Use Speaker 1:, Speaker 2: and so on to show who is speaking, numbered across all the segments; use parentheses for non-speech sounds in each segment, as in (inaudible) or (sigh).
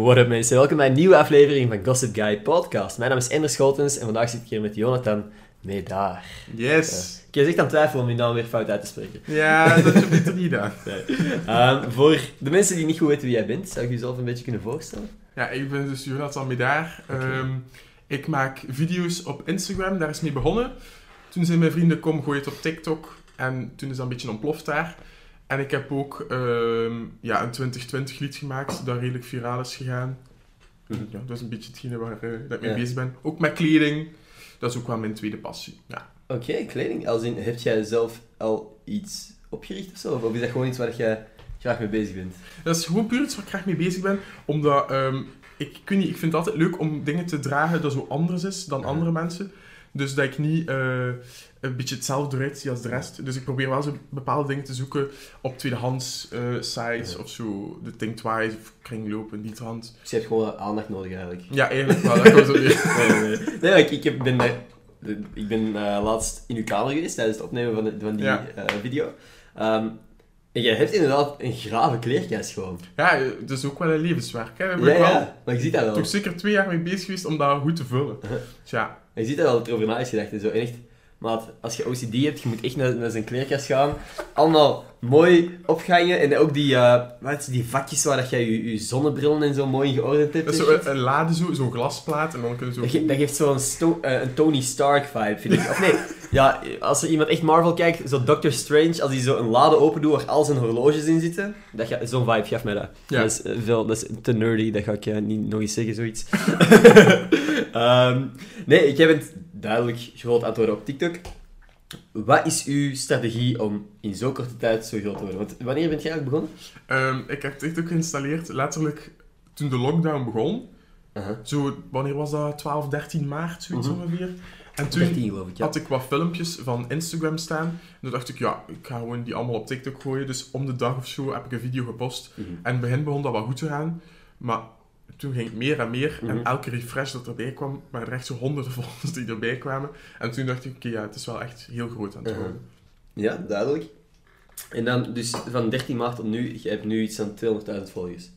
Speaker 1: What up mensen, welkom bij een nieuwe aflevering van Gossip Guy Podcast. Mijn naam is Ender Scholtens en vandaag zit ik hier met Jonathan Medaar.
Speaker 2: Yes.
Speaker 1: Ik was echt aan het twijfelen om je naam weer fout uit te spreken.
Speaker 2: Ja, dat heb ik niet aan. (laughs)
Speaker 1: Ehm, voor de mensen die niet goed weten wie jij bent, zou je jezelf een beetje kunnen voorstellen?
Speaker 2: Ja, ik ben dus Jonathan Medaar. Ehm, ik maak video's op Instagram, daar is mee begonnen. Toen zijn mijn vrienden, kom, gooi het op TikTok. En toen is dat een beetje ontploft daar. En ik heb ook ehm, ja, een 2020 lied gemaakt, dat redelijk viraal is gegaan.
Speaker 1: Mhm.
Speaker 2: Ja, dat is een beetje hetgene waar eh, dat ik mee
Speaker 1: Ja.
Speaker 2: bezig ben. Ook met kleding. Dat is ook wel mijn tweede passie. Ja.
Speaker 1: Oké, kleding. Als in, heb jij zelf al iets opgericht of zo? Of is dat gewoon iets waar jij graag mee bezig bent?
Speaker 2: Dat is gewoon puur iets waar ik graag mee bezig ben. Omdat, ehm, ik, weet niet, ik vind het altijd leuk om dingen te dragen dat zo anders is dan andere mensen. Dus dat ik niet eh, een beetje hetzelfde eruit zie als de rest. Dus ik probeer wel zo bepaalde dingen te zoeken op tweedehands eh, sites
Speaker 1: Ja.
Speaker 2: of zo. De Think Twice of Kringloop in die trant.
Speaker 1: Dus je hebt gewoon aandacht nodig eigenlijk.
Speaker 2: Ja, eigenlijk wel. Dat komt zo. (laughs)
Speaker 1: Nee, nee, ik, ik heb- ben, daar- ik ben eh, laatst in uw kamer geweest tijdens het opnemen van, de- van die
Speaker 2: Ja.
Speaker 1: eh, video. Ehm, en jij hebt inderdaad een grave kleerkast gewoon.
Speaker 2: Ja, het is ook wel een levenswerk. Hè. Ben
Speaker 1: Ja,
Speaker 2: ik wel
Speaker 1: ja, maar je ziet dat wel.
Speaker 2: toch zeker twee jaar mee bezig geweest om dat goed te vullen. (laughs) Tja,
Speaker 1: Je ziet dat wel dat er over na is gedacht en zo. En echt, maat, als je OCD hebt, je moet echt naar, naar zijn kleerkast gaan. Allemaal mooi opgangen en ook die, eh, wat is het, die vakjes waar dat jij je, je zonnebrillen en zo mooi geordend hebt.
Speaker 2: dat is
Speaker 1: en
Speaker 2: zo een, een lade, zo, zo'n glasplaat en dan ze
Speaker 1: Dat,
Speaker 2: zo...
Speaker 1: ge- dat geeft zo'n eh, een Tony Stark vibe, vind ik. Of nee, (laughs) ja, als er iemand echt Marvel kijkt, zo Doctor Strange, als hij zo een lade open doet waar al zijn horloges in zitten, zo'n vibe geeft mij dat.
Speaker 2: Ja.
Speaker 1: Dat, is, eh, veel, dat is te nerdy, dat ga ik eh, niet nog eens zeggen, zoiets. (laughs) (laughs) Ehm, nee, jij bent duidelijk groot aan het worden op TikTok. Wat is uw strategie om in zo'n korte tijd zo groot te worden? Want wanneer bent jij eigenlijk begonnen?
Speaker 2: Ehm, ik heb TikTok geïnstalleerd letterlijk toen de lockdown begon. Zo, wanneer was dat? 12, 13 maart, zoiets
Speaker 1: Mhm.
Speaker 2: ongeveer. En toen
Speaker 1: 13 geloof ik, ja.
Speaker 2: had ik wat filmpjes van Instagram staan. En toen dacht ik, ja, ik ga gewoon die allemaal op TikTok gooien. Dus om de dag of zo heb ik een video gepost.
Speaker 1: Mhm.
Speaker 2: En in het begin begon dat wel goed te gaan. Maar toen ging het meer en meer.
Speaker 1: Mhm.
Speaker 2: En elke refresh dat erbij kwam, waren er echt zo honderden (laughs) volgers die erbij kwamen. En toen dacht ik, oké, ja, het is wel echt heel groot aan het
Speaker 1: Uh-huh.
Speaker 2: worden.
Speaker 1: Ja, duidelijk. En dan, dus van 13 maart tot nu, je hebt nu iets van 200.000 volgers.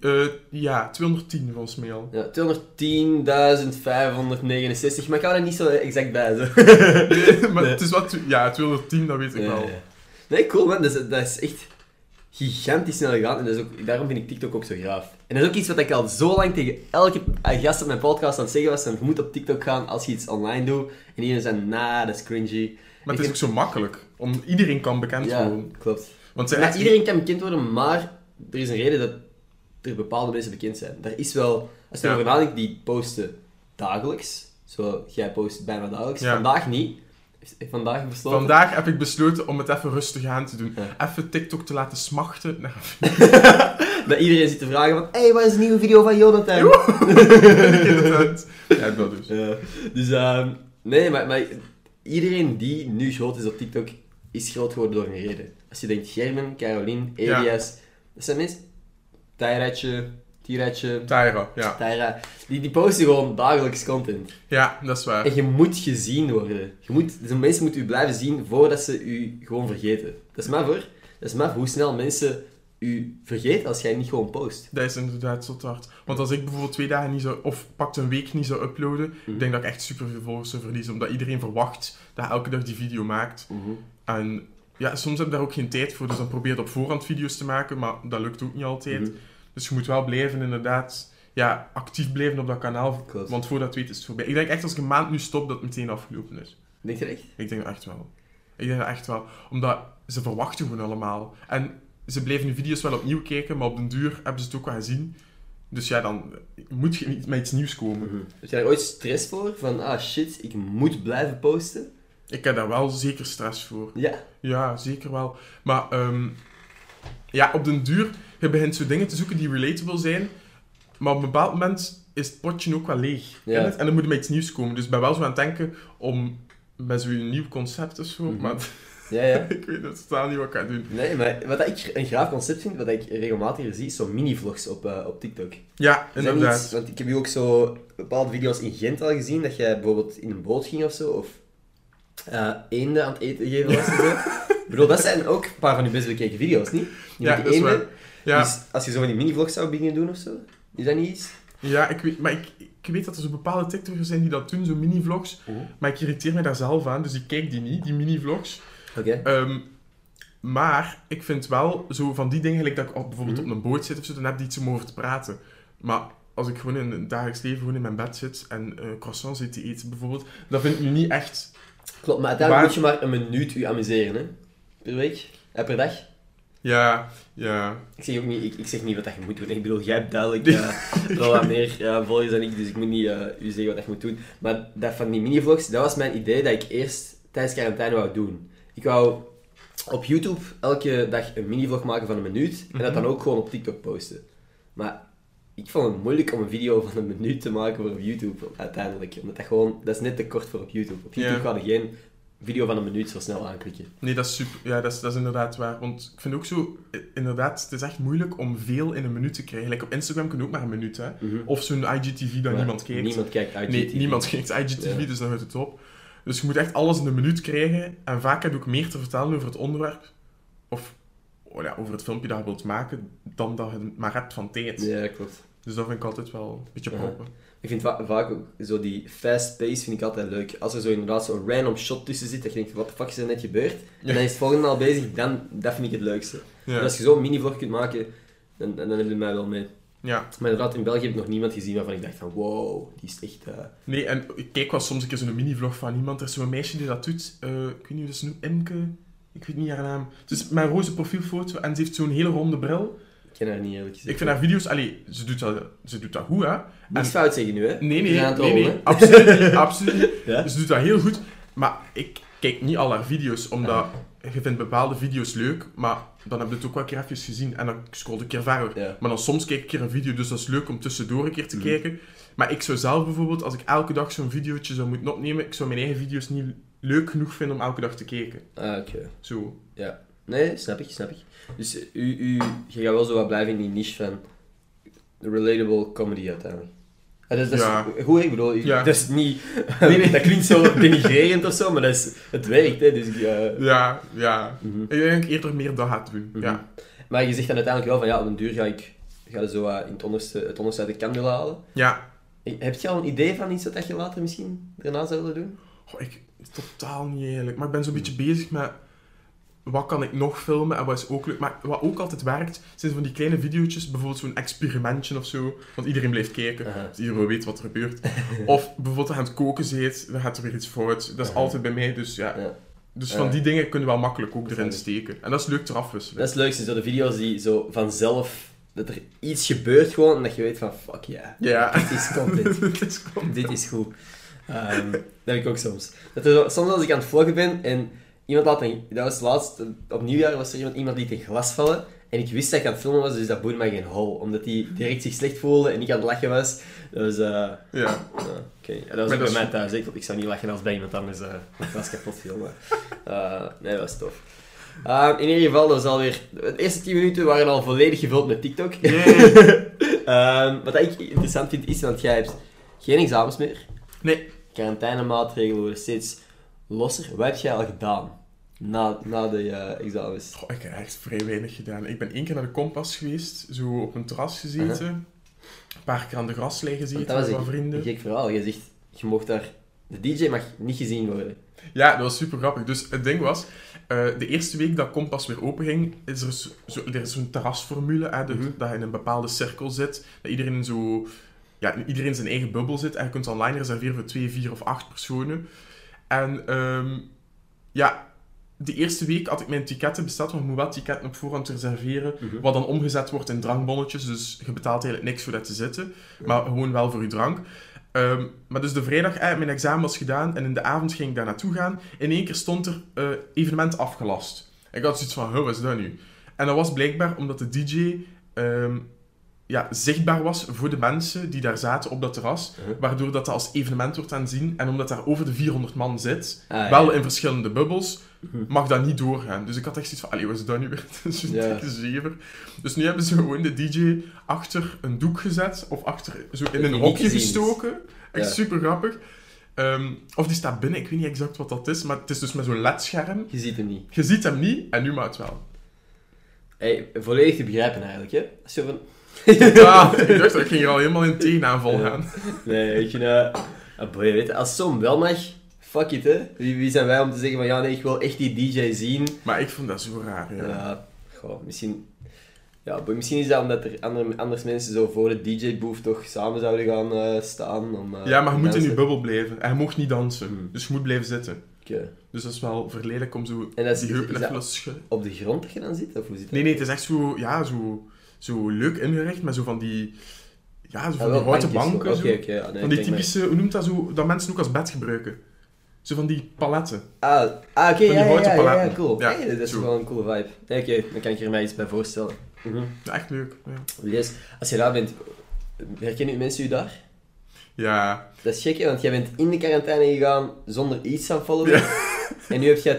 Speaker 2: Eh, ja, 210 volgens mij al.
Speaker 1: Ja, 210.569, maar ik hou er niet zo exact bij. Zo. (laughs)
Speaker 2: maar
Speaker 1: Nee.
Speaker 2: het is wat, ja, 210, dat weet ik
Speaker 1: Ja,
Speaker 2: wel.
Speaker 1: ja. Nee, cool man, dat is, dat is echt gigantisch snel gegaan en dat is ook, daarom vind ik TikTok ook zo graaf. En dat is ook iets wat ik al zo lang tegen elke gast op mijn podcast aan het zeggen was, je moet op TikTok gaan als je iets online doet. En iedereen zei, nah, dat is cringy.
Speaker 2: Maar
Speaker 1: Ik
Speaker 2: het is ook zo makkelijk. Om, iedereen kan bekend
Speaker 1: Ja,
Speaker 2: worden.
Speaker 1: klopt.
Speaker 2: Want
Speaker 1: Maar
Speaker 2: echt-
Speaker 1: iedereen kan bekend worden, maar er is een reden dat er bepaalde mensen bekend zijn. Er is wel, als je
Speaker 2: Ja.
Speaker 1: erover nadenkt, die posten dagelijks. Zo, jij post bijna dagelijks.
Speaker 2: Ja.
Speaker 1: Vandaag niet. Vandaag besloten.
Speaker 2: Vandaag heb ik besloten om het even rustig aan te doen.
Speaker 1: Ja.
Speaker 2: Even TikTok te laten smachten. naar- (laughs)
Speaker 1: Dat iedereen zit te vragen van, hé, hey, wat is de nieuwe video van Jonathan? (laughs)
Speaker 2: Ja, dat dus.
Speaker 1: Ja. Dus, nee, maar, maar iedereen die nu groot is op TikTok, is groot geworden door een reden. Als je denkt, Germen, Caroline,
Speaker 2: Ja.
Speaker 1: Elias, dat zijn mensen. Tijratje, Tiratje,
Speaker 2: Tyra, ja.
Speaker 1: Tyra, die, die posten gewoon dagelijks content.
Speaker 2: Ja, dat is waar.
Speaker 1: En je moet gezien worden. Je moet, dus mensen moeten u blijven zien voordat ze u gewoon vergeten. Dat is maar voor. Dat is maar hoe snel mensen u vergeten als jij niet gewoon post.
Speaker 2: Dat is inderdaad zo hard. Want als ik bijvoorbeeld twee dagen niet zou, of pakt een week niet zou uploaden,
Speaker 1: Mhm.
Speaker 2: ik denk dat ik echt super veel volgers zou verliezen. Omdat iedereen verwacht dat je elke dag die video maakt. En ja, soms heb je daar ook geen tijd voor, dus dan probeer je op voorhand video's te maken, maar dat lukt ook niet altijd.
Speaker 1: Mhm.
Speaker 2: Dus je moet wel blijven, inderdaad, ja, actief blijven op dat kanaal.
Speaker 1: Klopt.
Speaker 2: Want voordat weet is het voorbij. Ik denk echt als ik een maand nu stop, dat het meteen afgelopen is.
Speaker 1: Denk je echt?
Speaker 2: Ik denk dat echt wel. Ik denk dat echt wel. Omdat ze verwachten gewoon allemaal. En ze blijven de video's wel opnieuw kijken, maar op den duur hebben ze het ook wel gezien. Dus ja, dan moet je met iets nieuws komen.
Speaker 1: Heb jij er ooit stress voor? Van, ah shit, ik moet blijven posten?
Speaker 2: Ik heb daar wel zeker stress voor.
Speaker 1: Ja.
Speaker 2: Ja, zeker wel. Maar ehm, ja, op den duur, je begint zo dingen te zoeken die relatable zijn. Maar op een bepaald moment is het potje ook wel leeg.
Speaker 1: Ja.
Speaker 2: En dan moet er met iets nieuws komen. Dus ik ben wel zo aan het denken om met zo'n nieuw concept of zo.
Speaker 1: Mhm.
Speaker 2: Maar
Speaker 1: Ja, ja. (laughs)
Speaker 2: ik weet het totaal niet wat ik ga doen.
Speaker 1: Nee, maar wat ik een graaf concept vind, wat ik regelmatig zie, is zo mini-vlogs op, eh, op TikTok.
Speaker 2: Ja, inderdaad.
Speaker 1: iets- want ik heb je ook zo bepaalde video's in Gent al gezien, dat jij bijvoorbeeld in een boot ging of zo, of eh eenden aan het eten geven was. en zo. (laughs) Ik bedoel, dat zijn ook een paar van je best bekeken video's, niet? Die
Speaker 2: Ja,
Speaker 1: met die
Speaker 2: is
Speaker 1: eenden.
Speaker 2: Ja,
Speaker 1: Dus als je zo van die mini-vlogs zou beginnen doen of zo, Is dat niet iets?
Speaker 2: Ja, ik weet, maar ik, ik weet dat er zo bepaalde TikTokers zijn die dat doen, zo mini-vlogs. Maar ik irriteer me daar zelf aan, dus ik kijk die niet, die mini-vlogs.
Speaker 1: Oké.
Speaker 2: Ehm, maar ik vind wel zo van die dingen, gelijk dat ik bijvoorbeeld
Speaker 1: Mhm.
Speaker 2: op een boot zit of zo, dan heb ik iets om over te praten. Maar als ik gewoon in het dagelijks leven gewoon in mijn bed zit en eh croissants zit te eten bijvoorbeeld, dat vind ik nu niet echt...
Speaker 1: Klopt, maar uiteindelijk moet je maar een minuut je amuseren, hè? Per week? Eh, per dag?
Speaker 2: Ja, ja.
Speaker 1: Ik zeg ook niet, ik, ik zeg niet wat dat je moet doen. Ik bedoel, jij hebt duidelijk (laughs) eh, wel wat meer eh, volgers dan ik, dus ik moet niet eh, u zeggen wat dat je moet doen. Maar dat van die minivlogs, dat was mijn idee dat ik eerst tijdens quarantaine wou doen. Ik wou op YouTube elke dag een minivlog maken van een minuut en dat dan ook gewoon op TikTok posten. Maar ik vond het moeilijk om een video van een minuut te maken voor op YouTube uiteindelijk. Omdat dat gewoon, dat is net te kort voor op YouTube. Op YouTube ga je geen video van een minuut zo snel aanklikken.
Speaker 2: Nee, dat is super. Ja, dat is, dat is inderdaad waar. Want ik vind ook zo, eh, inderdaad, het is echt moeilijk om veel in een minuut te krijgen. Like op Instagram kun je ook maar een minuut, hè.
Speaker 1: Mhm.
Speaker 2: Of zo'n IGTV dat
Speaker 1: Maar
Speaker 2: niemand kijkt.
Speaker 1: Niemand kijkt IGTV.
Speaker 2: Nee, niemand kijkt IGTV,
Speaker 1: Ja.
Speaker 2: dus dan houdt het op. Dus je moet echt alles in een minuut krijgen. En vaak heb je ook meer te vertellen over het onderwerp. Of ja, over het filmpje dat je wilt maken, dan dat je het maar hebt van tijd.
Speaker 1: Ja, klopt.
Speaker 2: Dus dat vind ik altijd wel een beetje
Speaker 1: Ja.
Speaker 2: proppen.
Speaker 1: Ik vind va- vaak ook zo die fast pace vind ik altijd leuk. Als er zo inderdaad zo'n random shot tussen zit, dat je denkt, wat de fuck is er net gebeurd? En dan is het volgende al bezig, dan, dat vind ik het leukste.
Speaker 2: Ja.
Speaker 1: En als je zo'n mini-vlog kunt maken, dan, dan, dan heb je mij wel mee.
Speaker 2: ja.
Speaker 1: Maar inderdaad, in België heb ik nog niemand gezien waarvan ik dacht van, wow, die is echt... eh,
Speaker 2: Nee, en ik kijk wel soms een keer zo'n mini-vlog van iemand. Er is zo'n meisje die dat doet. Eh, ik weet niet hoe dat ze noemt. Imke. Ik weet niet haar naam. Het is mijn roze profielfoto en ze heeft zo'n hele ronde bril.
Speaker 1: Ik ken haar niet eerlijk gezegd.
Speaker 2: Ik vind haar video's... Allee, ze doet dat, ze doet dat goed, hè.
Speaker 1: Niks fout zeggen nu, hè?
Speaker 2: Nee, nee, nee, nee. Absoluut niet. (laughs) Absoluut niet.
Speaker 1: Ja?
Speaker 2: Ze doet dat heel goed. Maar ik kijk niet al haar video's, omdat je vindt bepaalde video's leuk, maar dan heb je het ook wel een keer even gezien en dan scroll ik een keer verder.
Speaker 1: Ja.
Speaker 2: Maar dan soms kijk ik een keer een video, dus dat is leuk om tussendoor een keer te
Speaker 1: Mhm.
Speaker 2: kijken. Maar ik zou zelf bijvoorbeeld, als ik elke dag zo'n videootje zou moeten opnemen, ik zou mijn eigen video's niet leuk genoeg vinden om elke dag te kijken.
Speaker 1: Ah, oké.
Speaker 2: Zo.
Speaker 1: Nee, snap ik, snap ik. Dus u, u, je gaat wel zo wat blijven in die niche van relatable comedy uiteindelijk. Ah, dat is, dat is
Speaker 2: Ja.
Speaker 1: goed, ik bedoel,
Speaker 2: Ja.
Speaker 1: dat is niet... (laughs)
Speaker 2: Nee, nee.
Speaker 1: dat klinkt zo denigrerend of zo, maar dat is, het werkt, hè. Dus, eh,
Speaker 2: Ja, ja.
Speaker 1: mhm.
Speaker 2: Ik denk dat eerder meer dat gaat doen.
Speaker 1: Mhm.
Speaker 2: Ja.
Speaker 1: Maar je zegt dan uiteindelijk wel van, ja, op een duur ga ik ga zo in het onderste, het onderste uit de kan willen halen.
Speaker 2: Ja.
Speaker 1: Heb je al een idee van iets wat je later misschien daarna zou willen doen?
Speaker 2: Ik, totaal niet eigenlijk. Maar ik ben zo'n beetje bezig met wat kan ik nog filmen en wat is ook leuk. Maar wat ook altijd werkt, zijn van die kleine video's, bijvoorbeeld zo'n experimentje of zo. Want iedereen blijft kijken. Dus iedereen weet wat er gebeurt. (laughs) of bijvoorbeeld aan het koken zit, dan gaat er weer iets fout. Dat is altijd bij mij, dus ja.
Speaker 1: Ja.
Speaker 2: Dus van die dingen kunnen we wel makkelijk ook erin steken. En dat is leuk te afwisselen.
Speaker 1: Dat is het leukste, zo de video's die zo vanzelf... Dat er iets gebeurt gewoon en dat je weet van, fuck yeah.
Speaker 2: Ja.
Speaker 1: Dit is (laughs) content.
Speaker 2: Het is gewoon-
Speaker 1: Dit is goed. Ehm, dat heb ik ook soms. Dat er soms als ik aan het vloggen ben en iemand laat een... Dat was laatst, op nieuwjaar was er iemand, iemand liet een glas vallen. En ik wist dat ik aan het filmen was, dus dat boeide mij geen hol. Omdat hij direct zich slecht voelde en ik aan het lachen was. Dat was... eh,
Speaker 2: Ja.
Speaker 1: oké. Ja, dat was ook bij mij thuis. Ik, ik zou niet lachen als bij iemand anders uh, glas kapot viel. Maar, eh, nee, dat was tof. Ehm, in ieder geval, dat was alweer... De eerste 10 minuten waren al volledig gevuld met TikTok. (laughs) Ehm, wat ik interessant vind is, want jij hebt geen examens meer.
Speaker 2: Nee.
Speaker 1: Quarantainemaatregelen worden steeds losser. Wat heb jij al gedaan na, na de eh, examens?
Speaker 2: Goh, ik heb echt vrij weinig gedaan. Ik ben één keer naar de Kompas geweest, zo op een terras gezeten. Een paar keer aan de graslei gezeten
Speaker 1: Want dat
Speaker 2: met wat vrienden.
Speaker 1: een gek verhaal. Je zegt, je mocht daar... De DJ mag niet gezien worden.
Speaker 2: Ja, dat was super grappig. Dus het ding was, eh, de eerste week dat Kompas weer open ging, is er zo- zo'n terrasformule, hè, dus
Speaker 1: Mhm.
Speaker 2: dat je in een bepaalde cirkel zit, dat iedereen zo, ja, iedereen in zijn eigen bubbel zit en je kunt online reserveren voor twee, vier of acht personen. En ehm, ja, de eerste week had ik mijn ticketten besteld, want je moet wel ticketten op voorhand reserveren,
Speaker 1: Mhm.
Speaker 2: wat dan omgezet wordt in drankbonnetjes, dus je betaalt eigenlijk niks voor dat te zitten, maar gewoon wel voor je drank. Ehm, maar dus de vrijdag, eh, mijn examen was gedaan en in de avond ging ik daar naartoe gaan. In één keer stond er eh, evenement afgelast. Ik had zoiets van, wat is dat nu? En dat was blijkbaar omdat de DJ ehm, ja, zichtbaar was voor de mensen die daar zaten op dat terras.
Speaker 1: Uh-huh.
Speaker 2: Waardoor dat, dat als evenement wordt aanzien. En omdat daar over de 400 man zit,
Speaker 1: Ah,
Speaker 2: wel
Speaker 1: ja.
Speaker 2: in verschillende bubbels,
Speaker 1: Mhm.
Speaker 2: mag dat niet doorgaan. Dus ik had echt zoiets van, allee, wat is dat nu weer? (laughs) Dat is een dikke zever. Dus nu hebben ze gewoon de DJ achter een doek gezet, of achter, zo in een hokje gestoken. Echt
Speaker 1: Ja.
Speaker 2: super grappig. Ehm, of die staat binnen, ik weet niet exact wat dat is, maar het is dus met zo'n LED-scherm.
Speaker 1: Je ziet hem niet.
Speaker 2: Je ziet hem niet, en nu maar het wel.
Speaker 1: Hey, volledig te begrijpen eigenlijk, hè. Als je van...
Speaker 2: Ja, (laughs) ik dacht dat ik ging er al helemaal in tegenaanval gaan.
Speaker 1: Nee, ik vind... eh ah, boy, weet je, als zo wel mag, fuck it, hè. Wie, wie zijn wij om te zeggen van, ja, nee, ik wil echt die DJ zien.
Speaker 2: Maar ik vond dat zo raar, ja.
Speaker 1: Ja, goh, misschien... Ja, boy, misschien is dat omdat er andere, anders mensen zo voor de DJ-booth toch samen zouden gaan eh, staan. Om, eh,
Speaker 2: Ja, maar je moet in je bubbel blijven. En je mocht niet dansen.
Speaker 1: Hmm.
Speaker 2: Dus je moet blijven zitten.
Speaker 1: Oké.
Speaker 2: Dus dat is wel verleidelijk om zo
Speaker 1: En dat is-
Speaker 2: die heupen te schudden.
Speaker 1: Op de grond dat je dan zit, of hoe zit dat?
Speaker 2: Nee, nee, het is echt zo, ja, zo, zo leuk ingericht, met zo van die, ja, zo
Speaker 1: Ah,
Speaker 2: van die houten banken.
Speaker 1: zo. ja, nee,
Speaker 2: van die typische, hoe noemt dat zo, dat mensen ook als bed gebruiken. Zo van die paletten.
Speaker 1: maar- Ah, ah oké, ja, ja, ja, ja, cool.
Speaker 2: Ja,
Speaker 1: Hey, dat is
Speaker 2: zo.
Speaker 1: wel een coole vibe. Nee, Oké, dan kan ik er mij iets bij voorstellen.
Speaker 2: Echt leuk. Ja,
Speaker 1: Yes. Als je daar bent, herkennen mensen u daar?
Speaker 2: Ja,
Speaker 1: Dat is gek, hè, want jij bent in de quarantaine gegaan zonder iets aan followen.
Speaker 2: Ja. (laughs)
Speaker 1: En nu heb jij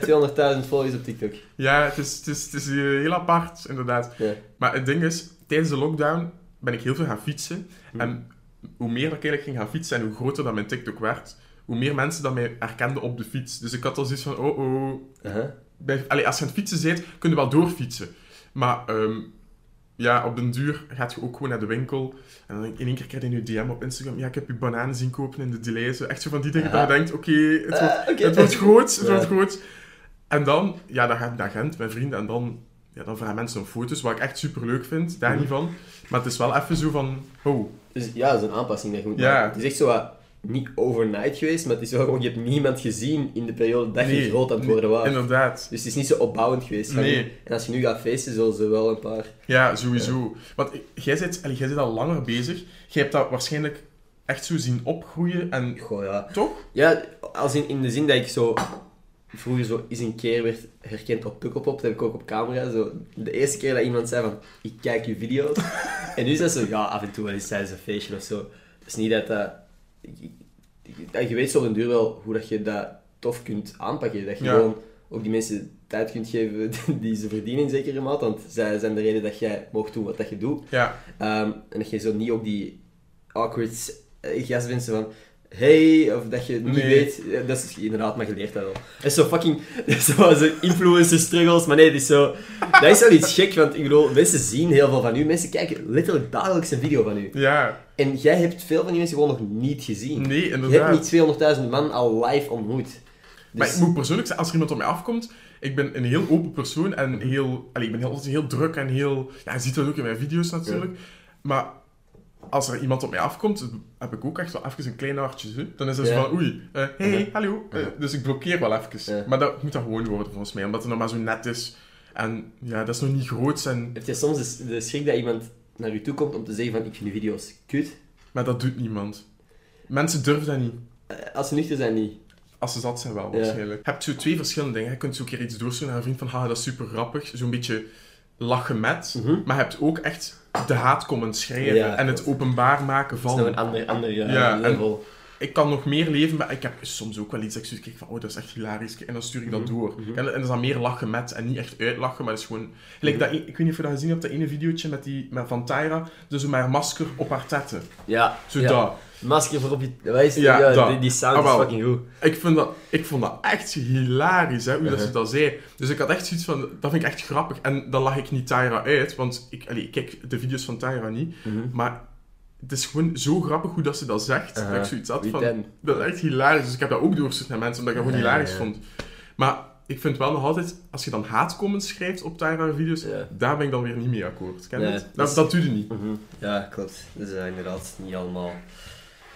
Speaker 1: 200.000 volgers op TikTok.
Speaker 2: ja het, is, het, is, het is heel apart, inderdaad.
Speaker 1: Ja.
Speaker 2: Maar het ding is, tijdens de lockdown ben ik heel veel gaan fietsen.
Speaker 1: Mhm.
Speaker 2: En hoe meer ik eigenlijk ging gaan fietsen en hoe groter dat mijn TikTok werd, hoe meer mensen dat mij herkenden op de fiets. Dus ik had al zoiets van, oh oh,
Speaker 1: Aha.
Speaker 2: bij, allee, als je aan het fietsen bent, kun je wel doorfietsen. Maar ehm, ja, op den duur gaat je ook gewoon naar de winkel. En dan in één keer krijg je nu DM op Instagram. Ja, ik heb je bananen zien kopen in de delay. Zo, echt zo van die dingen
Speaker 1: Ja.
Speaker 2: dat je denkt, oké, het, wordt,
Speaker 1: oké.
Speaker 2: het wordt groot, het
Speaker 1: Ja.
Speaker 2: wordt groot. En dan, ja, dan ga ik naar Gent, mijn vrienden. En dan, ja, dan vragen mensen om foto's, wat ik echt super leuk vind. Daar
Speaker 1: Mhm.
Speaker 2: niet van. Maar het is wel even zo van, oh,
Speaker 1: Dus ja, dat is een aanpassing dat je moet
Speaker 2: Ja.
Speaker 1: Het is echt zo wat, niet overnight geweest, maar het is wel gewoon, je hebt niemand gezien in de periode dat je
Speaker 2: Nee,
Speaker 1: groot aan het worden was.
Speaker 2: inderdaad.
Speaker 1: Dus het is niet zo opbouwend geweest.
Speaker 2: Nee.
Speaker 1: En als je nu gaat feesten, zullen ze wel een paar...
Speaker 2: Ja, sowieso. Want jij zit, jij zit al langer bezig. Jij hebt dat waarschijnlijk echt zo zien opgroeien. En
Speaker 1: Goh, ja.
Speaker 2: toch?
Speaker 1: Ja, als in, in de zin dat ik zo... Vroeger zo eens een keer werd herkend op Pukkelpop, dat heb ik ook op camera. Zo, de eerste keer dat iemand zei van, ik kijk je video's. (laughs) en nu is dat zo, ja, af en toe wel eens tijdens een feestje of zo. Het is niet dat dat... ik- Je weet zo den duur wel hoe dat je dat tof kunt aanpakken. Dat je
Speaker 2: Ja.
Speaker 1: gewoon ook die mensen tijd kunt geven (laughs) die ze verdienen in zekere mate. Want zij zijn de reden dat jij mocht doen wat dat je doet.
Speaker 2: Ja.
Speaker 1: Ehm, en dat je zo niet ook die awkward eh, gast bent zo van hey, of dat je het niet
Speaker 2: Nee.
Speaker 1: weet. Dat is inderdaad maar geleerd dat wel. Dat is zo fucking, (laughs) dat zo zo influencer struggles, maar nee, het is zo, dat is wel iets gek, want ik bedoel, mensen zien heel veel van u, mensen kijken letterlijk dagelijks een video van u.
Speaker 2: Ja.
Speaker 1: En jij hebt veel van die mensen gewoon nog niet gezien.
Speaker 2: Nee,
Speaker 1: je hebt
Speaker 2: inderdaad.
Speaker 1: niet 200.000 man al live ontmoet.
Speaker 2: Maar
Speaker 1: Dus,
Speaker 2: ik moet persoonlijk zeggen, als er iemand op mij afkomt, ik ben een heel open persoon en heel, allee, ik ben heel, altijd heel druk en heel, ja, je ziet dat ook in mijn video's natuurlijk. Maar als er iemand op mij afkomt, heb ik ook echt wel even een klein hartje. Hè? Dan is het zo van, oei, eh, hey, hallo. Eh, dus ik blokkeer wel even. Maar dat moet dan gewoon worden volgens mij, omdat het nog maar zo net is. En ja, dat is nog niet groot en,
Speaker 1: heb je soms de, schrik dat iemand naar u toe komt om te zeggen van ik vind uw video's kut?
Speaker 2: maar dat doet niemand. Mensen durven dat niet.
Speaker 1: Eh, Als ze nuchter zijn, niet.
Speaker 2: Als ze zat zijn wel, waarschijnlijk. Je hebt zo twee verschillende dingen. Je kunt zo een keer iets doorsturen naar een vriend van, haha, dat is super grappig. Zo'n beetje lachen met.
Speaker 1: Mhm.
Speaker 2: Maar je hebt ook echt de haatcomments schrijven
Speaker 1: Ja,
Speaker 2: en het openbaar maken
Speaker 1: Dat is nog een
Speaker 2: van.
Speaker 1: ander, ander eh,
Speaker 2: Ja, en-
Speaker 1: level.
Speaker 2: Ik kan nog meer leven, maar ik heb soms ook wel iets dat ik zoiets van, oh, dat is echt hilarisch. En dan stuur ik dat
Speaker 1: Mhm,
Speaker 2: door.
Speaker 1: mhm.
Speaker 2: En, en dat is dan meer lachen met en niet echt uitlachen, maar dat is gewoon... Gelijk
Speaker 1: Mhm.
Speaker 2: dat, ik weet niet of je dat gezien hebt, dat ene videootje met die, met, van Tyra, dus met haar masker op haar tetten.
Speaker 1: Ja,
Speaker 2: Zo
Speaker 1: ja.
Speaker 2: dat.
Speaker 1: Masker voor op je... Is het?
Speaker 2: Ja,
Speaker 1: die, die sound
Speaker 2: Ah,
Speaker 1: is
Speaker 2: wel.
Speaker 1: fucking goed.
Speaker 2: Ik, vind dat, ik vond dat echt hilarisch, hè, hoe dat ze dat zei. Dus ik had echt zoiets van, dat vind ik echt grappig. En dan lag ik niet Tyra uit, want ik, allee, ik kijk de video's van Tyra niet. Maar het is gewoon zo grappig hoe dat ze dat zegt. Dat
Speaker 1: Uh-huh.
Speaker 2: ik zoiets had van, dat is echt hilarisch. Dus ik heb dat ook doorgestuurd naar mensen, omdat ik dat gewoon hilarisch vond. Maar ik vind wel nog altijd, als je dan haatcomments schrijft op Tyra-video's,
Speaker 1: Ja.
Speaker 2: daar ben ik dan weer niet mee akkoord. Ken
Speaker 1: Nee,
Speaker 2: het?
Speaker 1: dat
Speaker 2: Dat,
Speaker 1: is-
Speaker 2: dat doe je niet.
Speaker 1: Mhm. Ja, klopt. Dat is eh, inderdaad niet allemaal...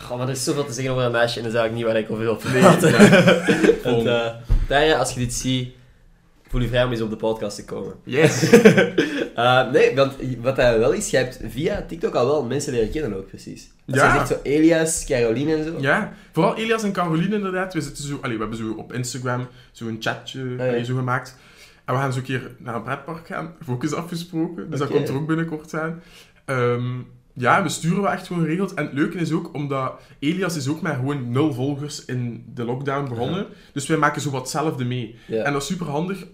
Speaker 1: Goh, maar er is zoveel te zeggen over een meisje en dat is eigenlijk niet waar ik over wil praten. (laughs) Want, (laughs) eh, Tara, als je dit ziet, voel je vrij om eens op de podcast te komen.
Speaker 2: Yes. (laughs)
Speaker 1: Eh, nee, want wat dat wel is, je hebt via TikTok al wel mensen leren kennen ook, precies. Als
Speaker 2: Ja.
Speaker 1: zegt zo Elias, Caroline en zo.
Speaker 2: Ja, vooral Elias en Caroline inderdaad. We, zitten zo, allee, we hebben zo op Instagram zo'n chatje
Speaker 1: ja.
Speaker 2: allee, zo gemaakt. En we gaan zo een keer naar een pretpark gaan. (laughs) Focus afgesproken. Dus dat komt er ook binnenkort aan. Ehm, ja, we sturen wel echt gewoon geregeld. En het leuke is ook, omdat Elias is ook met gewoon nul volgers in de lockdown begonnen. Dus wij maken zo wat hetzelfde mee.
Speaker 1: Ja.
Speaker 2: En dat is super handig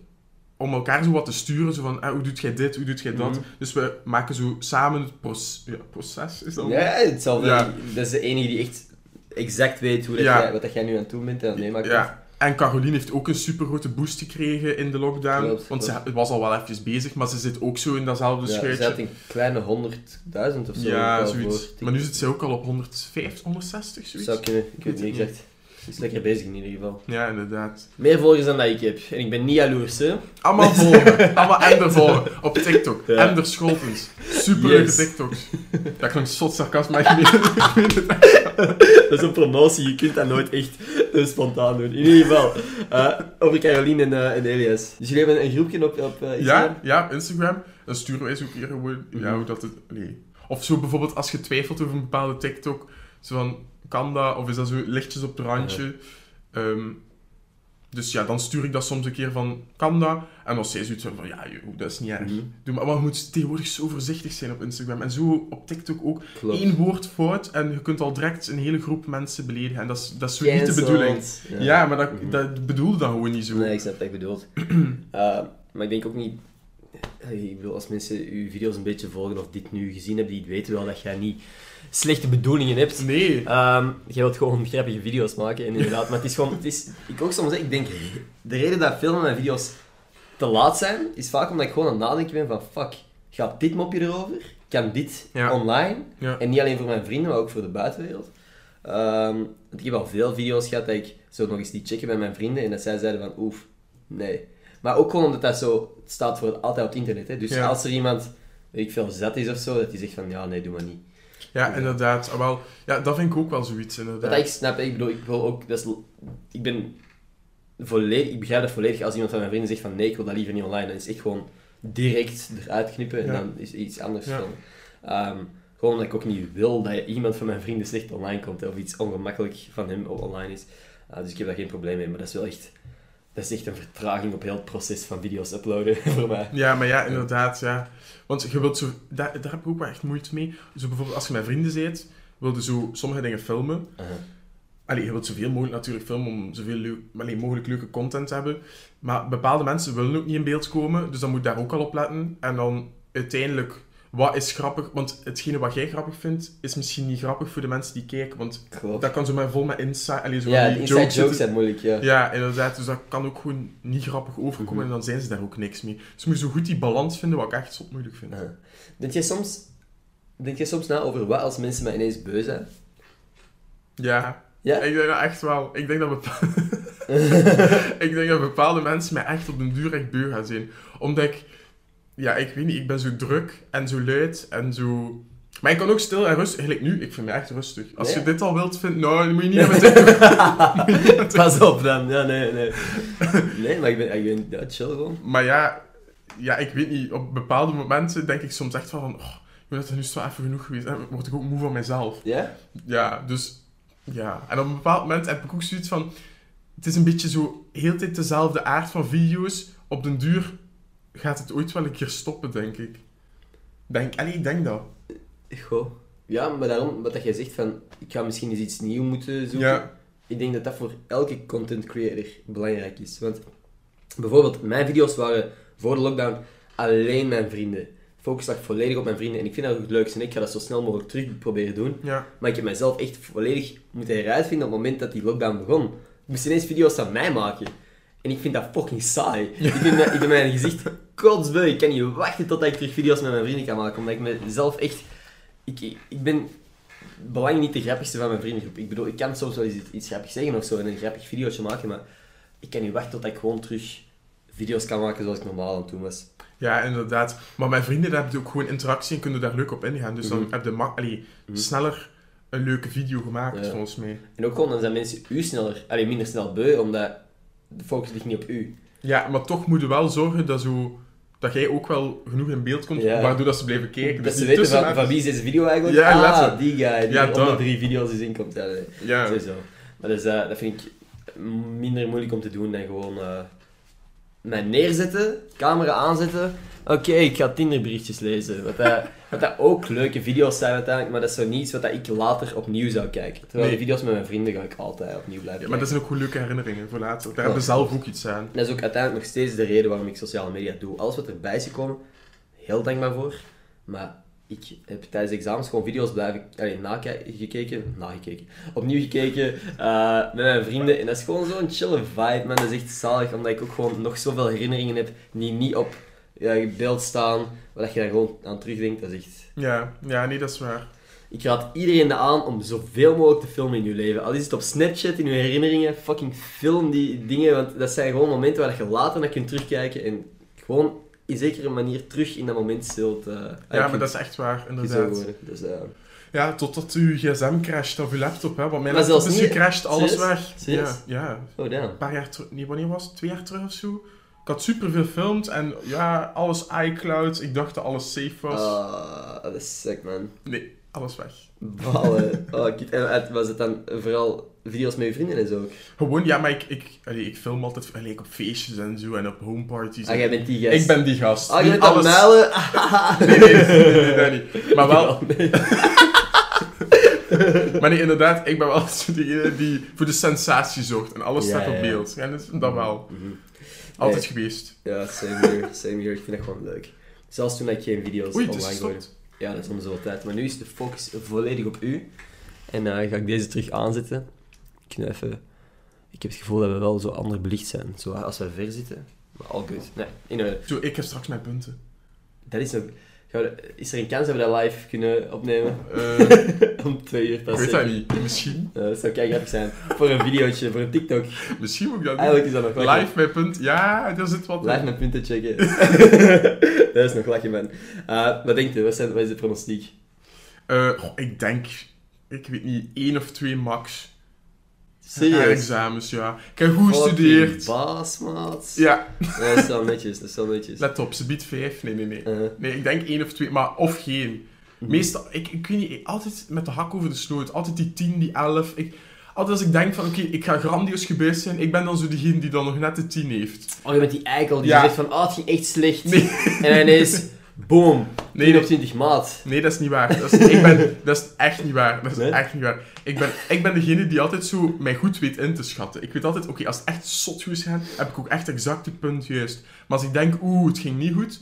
Speaker 2: om elkaar zo wat te sturen. Zo van, ah, hoe doet jij dit, hoe doet jij dat?
Speaker 1: Mhm.
Speaker 2: Dus we maken zo samen het proces... Ja, proces is dat
Speaker 1: Ja, hetzelfde.
Speaker 2: Ja.
Speaker 1: Dat is de enige die echt exact weet hoe dat
Speaker 2: Ja.
Speaker 1: jij, wat dat jij nu aan het doen bent. En nee, maar
Speaker 2: Ja. En Caroline heeft ook een super grote boost gekregen in de lockdown.
Speaker 1: Klopt,
Speaker 2: want
Speaker 1: klopt.
Speaker 2: ze was al wel even bezig, maar ze zit ook zo in datzelfde
Speaker 1: Ja, ze had een kleine 100.000 of zo.
Speaker 2: Ja, zoiets. Maar nu zit ze ook al op 150, 160, zoiets.
Speaker 1: Zou kunnen, ik weet niet exact. Is lekker bezig in ieder geval.
Speaker 2: Ja, inderdaad.
Speaker 1: Meer volgers dan dat ik heb. En ik ben niet jaloers, hè.
Speaker 2: Allemaal (laughs) volgen. Allemaal Ender volgen. Op TikTok.
Speaker 1: Ja.
Speaker 2: Ender Scholtens. Superleuke
Speaker 1: Yes.
Speaker 2: TikToks. (laughs) Dat klinkt zot sarcasme, maar ik meen het. (laughs)
Speaker 1: Dat is een promotie, je kunt dat nooit echt eh, spontaan doen. In ieder geval, eh, over Caroline en, eh, en Elias. Dus jullie hebben een groepje op, op Instagram?
Speaker 2: Ja, ja, op Instagram. Dan sturen wij zo ook hier gewoon... Ja, hoe dat het... Nee. Of zo bijvoorbeeld als je twijfelt over een bepaalde TikTok. Zo van, kan dat? Of is dat zo lichtjes op het randje? Ehm, dus ja, dan stuur ik dat soms een keer van, kan dat? En als zij zoiets van, ja, joh, dat is niet erg.
Speaker 1: Mhm.
Speaker 2: Doe maar, maar je moet tegenwoordig zo voorzichtig zijn op Instagram. En zo op TikTok ook.
Speaker 1: Klopt.
Speaker 2: Één woord fout en je kunt al direct een hele groep mensen beledigen. En dat is, dat is zo niet de bedoeling. Ja, maar dat,
Speaker 1: Mhm.
Speaker 2: dat bedoelde dan gewoon niet zo.
Speaker 1: Nee, ik snap wat je bedoelt. (clears throat) Eh, maar ik denk ook niet... eh, Ik bedoel, als mensen uw video's een beetje volgen of dit nu gezien hebben, die weten wel dat jij niet slechte bedoelingen hebt.
Speaker 2: Nee.
Speaker 1: Jij wilt gewoon grappige video's maken, en inderdaad. Maar het is gewoon... Het is, ik ook soms, ik denk... De reden dat veel van mijn video's te laat zijn, is vaak omdat ik gewoon aan het nadenken ben van... Fuck, gaat dit mopje erover? Kan dit
Speaker 2: Ja.
Speaker 1: online?
Speaker 2: Ja.
Speaker 1: En niet alleen voor mijn vrienden, maar ook voor de buitenwereld. Ehm, want ik heb al veel video's gehad dat ik zo nog eens die checken bij mijn vrienden en dat zij zeiden van oef, nee. Maar ook gewoon omdat dat zo staat voor altijd op het internet. Hè. Dus
Speaker 2: Ja.
Speaker 1: als er iemand, weet ik veel, zat is of zo, dat die zegt van ja, nee, doe maar niet.
Speaker 2: Ja, inderdaad. Ah, wel, ja, dat vind ik ook wel zoiets, inderdaad.
Speaker 1: Wat ik snap, ik bedoel, ik wil ook, dat is, ik ben volledig, ik begrijp dat volledig als iemand van mijn vrienden zegt van nee, ik wil dat liever niet online. Dan is het echt gewoon direct eruit knippen en
Speaker 2: Ja.
Speaker 1: dan is iets anders
Speaker 2: Ja.
Speaker 1: Ehm, gewoon omdat ik ook niet wil dat iemand van mijn vrienden slecht online komt hè, of iets ongemakkelijk van hem online is. Ah, dus ik heb daar geen probleem mee, maar dat is wel echt, dat is echt een vertraging op heel het proces van video's uploaden (laughs) voor mij.
Speaker 2: Ja, maar ja, inderdaad, ja. Want je wilt zo... Daar, daar heb ik ook wel echt moeite mee. Zo bijvoorbeeld als je met vrienden zit, wilde zo sommige dingen filmen.
Speaker 1: Aha.
Speaker 2: Allee, je wilt zoveel mogelijk natuurlijk filmen om zoveel leuk, allee, mogelijk leuke content te hebben. Maar bepaalde mensen willen ook niet in beeld komen, dus dan moet je daar ook al op letten. En dan uiteindelijk, wat is grappig? Want hetgene wat jij grappig vindt, is misschien niet grappig voor de mensen die kijken. Want
Speaker 1: Klopt.
Speaker 2: dat kan zo maar vol met inside, allee, zo
Speaker 1: Ja,
Speaker 2: die
Speaker 1: inside jokes, zijn moeilijk, ja.
Speaker 2: Ja, inderdaad. Dus dat kan ook gewoon niet grappig overkomen
Speaker 1: Mhm.
Speaker 2: en dan zijn ze daar ook niks mee. Dus je moet zo goed die balans vinden, wat ik echt zo moeilijk vind.
Speaker 1: Denk jij soms, denk jij soms na over wat als mensen mij ineens beu zijn?
Speaker 2: Ja.
Speaker 1: Ja?
Speaker 2: Ik denk dat echt wel. Ik denk dat, bepa- (laughs) (laughs) ik denk dat bepaalde mensen mij echt op den duur echt beu gaan zijn. Omdat ik... Ja, ik weet niet. Ik ben zo druk en zo luid en zo... Maar ik kan ook stil en rustig. Gelijk nu, ik vind me echt rustig. Als je dit al wilt vinden, nou, dan moet je niet naar me zeggen. (laughs) (laughs)
Speaker 1: Pas op dan. Ja, nee, nee. Nee, maar ik ben, ik ben ja, chill gewoon.
Speaker 2: Maar ja, ja, ik weet niet. Op bepaalde momenten denk ik soms echt van... Oh, ik ben dat er nu zo even genoeg geweest. En word ik ook moe van mezelf.
Speaker 1: Ja?
Speaker 2: Ja, dus... Ja. En op een bepaald moment heb ik ook zoiets van... Het is een beetje zo... Heel tijd dezelfde aard van video's. Op den duur gaat het ooit wel een keer stoppen, denk ik. Denk, allee, ik denk dat.
Speaker 1: Goh. Ja, maar daarom, wat dat jij zegt van, ik ga misschien eens iets nieuws moeten zoeken.
Speaker 2: Ja.
Speaker 1: Ik denk dat dat voor elke content creator belangrijk is. Want bijvoorbeeld, mijn video's waren voor de lockdown alleen mijn vrienden. Focus lag volledig op mijn vrienden. En ik vind dat ook het leukste. En ik ga dat zo snel mogelijk terug proberen doen.
Speaker 2: Ja.
Speaker 1: Maar ik heb mezelf echt volledig moeten heruitvinden op het moment dat die lockdown begon. Ik moest ineens video's van mij maken. En ik vind dat fucking saai. (laughs) Ik vind, dat- ik ben mijn gezicht kotsbeu. Ik kan niet wachten totdat ik terug video's met mijn vrienden kan maken. Omdat ik mezelf echt... Ik, ik, ben belang niet de grappigste van mijn vriendengroep. Ik bedoel, ik kan soms wel eens iets, iets grappigs zeggen of zo en een grappig videootje maken, maar ik kan niet wachten totdat ik gewoon terug video's kan maken zoals ik normaal aan het doen was.
Speaker 2: Ja, inderdaad. Maar mijn vrienden daar hebben ook gewoon interactie en kunnen daar leuk op ingaan. Dus dan
Speaker 1: Mhm.
Speaker 2: heb je allee,
Speaker 1: Mhm.
Speaker 2: sneller een leuke video gemaakt,
Speaker 1: Ja.
Speaker 2: volgens mij.
Speaker 1: En ook gewoon, dan zijn mensen u sneller, allee, minder snel beu, omdat de focus ligt niet op u.
Speaker 2: Ja, maar toch moet je wel zorgen dat, zo, dat jij ook wel genoeg in beeld komt,
Speaker 1: Ja.
Speaker 2: waardoor dat ze blijven kijken.
Speaker 1: dat
Speaker 2: Dus
Speaker 1: ze weten van, wie is deze video eigenlijk?
Speaker 2: Ja,
Speaker 1: ah, die guy, die
Speaker 2: Ja,
Speaker 1: er
Speaker 2: dat.
Speaker 1: drie video's in komt. Ja.
Speaker 2: Ja.
Speaker 1: Sowieso. Maar dus, eh, dat vind ik minder moeilijk om te doen dan gewoon mij neerzetten, camera aanzetten. Oké, ik ga Tinderberichtjes lezen. Wat dat, wat dat ook leuke video's zijn uiteindelijk, maar dat is zo niet iets wat dat ik later opnieuw zou kijken. Terwijl
Speaker 2: Nee.
Speaker 1: die video's met mijn vrienden ga ik altijd opnieuw blijven
Speaker 2: Ja, maar dat zijn ook leuke herinneringen voor later. Daar hebben we zelf ook iets aan.
Speaker 1: Dat is ook uiteindelijk nog steeds de reden waarom ik sociale media doe. Alles wat erbij is gekomen, heel dankbaar voor. Maar ik heb tijdens de examens gewoon video's blijven allee, nakijken, nagekeken, opnieuw gekeken eh, met mijn vrienden. En dat is gewoon zo'n chille vibe, man. Dat is echt zalig, omdat ik ook gewoon nog zoveel herinneringen heb die niet op ja, beeld staan, waar je daar gewoon aan terugdenkt. Dat is echt...
Speaker 2: Ja, ja, nee, dat is waar.
Speaker 1: Ik raad iedereen aan om zoveel mogelijk te filmen in je leven. Al is het op Snapchat, in je herinneringen, fucking film die dingen, want dat zijn gewoon momenten waar je later naar kunt terugkijken en gewoon in zekere manier terug in dat moment zult... Uh,
Speaker 2: ja, maar dat is echt waar, inderdaad.
Speaker 1: Dus, uh,
Speaker 2: ja, totdat uw gsm crasht of uw laptop, hè. Want mijn
Speaker 1: Maar
Speaker 2: laptop
Speaker 1: zelfs
Speaker 2: is
Speaker 1: niet-
Speaker 2: gecrashed, alles
Speaker 1: Serieus?
Speaker 2: weg.
Speaker 1: Serieus?
Speaker 2: Ja, ja.
Speaker 1: oh, damn.
Speaker 2: Een paar jaar terug, nee, wanneer was het? Twee jaar terug of zo? Ik had superveel gefilmd en ja, alles iCloud. Ik dacht dat alles safe was.
Speaker 1: Ah, dat is sick, man.
Speaker 2: Nee, alles weg.
Speaker 1: Ballen. (laughs) Oh, kid. En was het dan vooral video's met je vrienden en zo ook?
Speaker 2: Gewoon, ja, maar ik, ik, allee, ik film altijd allee, ik op feestjes en zo en op homeparties.
Speaker 1: Ah, jij bent die gast.
Speaker 2: Ik ben die gast.
Speaker 1: Ah, je bent
Speaker 2: alles... (laughs) Nee, nee, nee, nee, niet. Maar (laughs) wel,
Speaker 1: nee.
Speaker 2: maar nee, inderdaad, ik ben wel degene die voor de sensatie zorgt en alles staat op beeld. Ja, dat, dat wel. Altijd
Speaker 1: Nee.
Speaker 2: geweest.
Speaker 1: Ja, same here. Same here. Ik vind dat gewoon leuk. Zelfs toen ik geen video's
Speaker 2: Oei,
Speaker 1: online gooide.
Speaker 2: gestopt.
Speaker 1: Ja, dat is om zoveel tijd. Maar nu is de focus volledig op u. En eh, ga ik deze terug aanzetten. Ik, even... ik heb het gevoel dat we wel zo ander belicht zijn. Zo als we ver zitten. Maar all good. Nee, in orde.
Speaker 2: Zo, ik heb straks mijn punten.
Speaker 1: Dat is. Gaan we- Is er een kans dat we dat live kunnen opnemen?
Speaker 2: Eh, (laughs)
Speaker 1: Om twee uur
Speaker 2: ik
Speaker 1: pas.
Speaker 2: weet dat niet. Misschien.
Speaker 1: Eh, dat zou grappig zijn. Voor een videootje, voor een TikTok.
Speaker 2: Misschien moet ik dat doen.
Speaker 1: Eigenlijk is dat nog lachen.
Speaker 2: Live mijn punt. Ja, daar zit wat.
Speaker 1: Live mijn punten checken. (laughs) (laughs) dat is nog lachen, man. Eh, wat denkt u? Wat, zijn, wat is de pronostiek?
Speaker 2: Ik denk, ik weet niet, één of twee max.
Speaker 1: Serieus?
Speaker 2: Examens, ja. Ik heb goed gestudeerd.
Speaker 1: baas, maat.
Speaker 2: Ja,
Speaker 1: dat is wel netjes, dat is wel netjes.
Speaker 2: let op, ze biedt vijf. Nee, nee, nee.
Speaker 1: Eh,
Speaker 2: Nee, ik denk één of twee, maar of geen.
Speaker 1: Mhm.
Speaker 2: Meestal, ik, ik weet niet, altijd met de hak over de sloot. Altijd die 10, die 11. Ik, altijd als ik denk van, oké, ik ga grandioos gebeurd zijn, ik ben dan zo degene die dan nog net de 10 heeft.
Speaker 1: Oh, je bent die eikel die
Speaker 2: Ja.
Speaker 1: zegt van, oh, het ging echt slecht.
Speaker 2: Nee.
Speaker 1: En ineens, (laughs) boom, 10
Speaker 2: Nee,
Speaker 1: op 20 maat.
Speaker 2: Nee, dat is niet waar. Dat is, ik ben, (laughs) dat is echt niet waar. Dat is
Speaker 1: Nee?
Speaker 2: echt niet waar. Ik ben, ik ben degene die altijd zo mij goed weet in te schatten. Ik weet altijd, oké, als het echt zot goed gegaan, heb ik ook echt exact het punt juist. Maar als ik denk, oeh, het ging niet goed,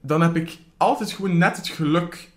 Speaker 2: dan heb ik altijd gewoon net het geluk.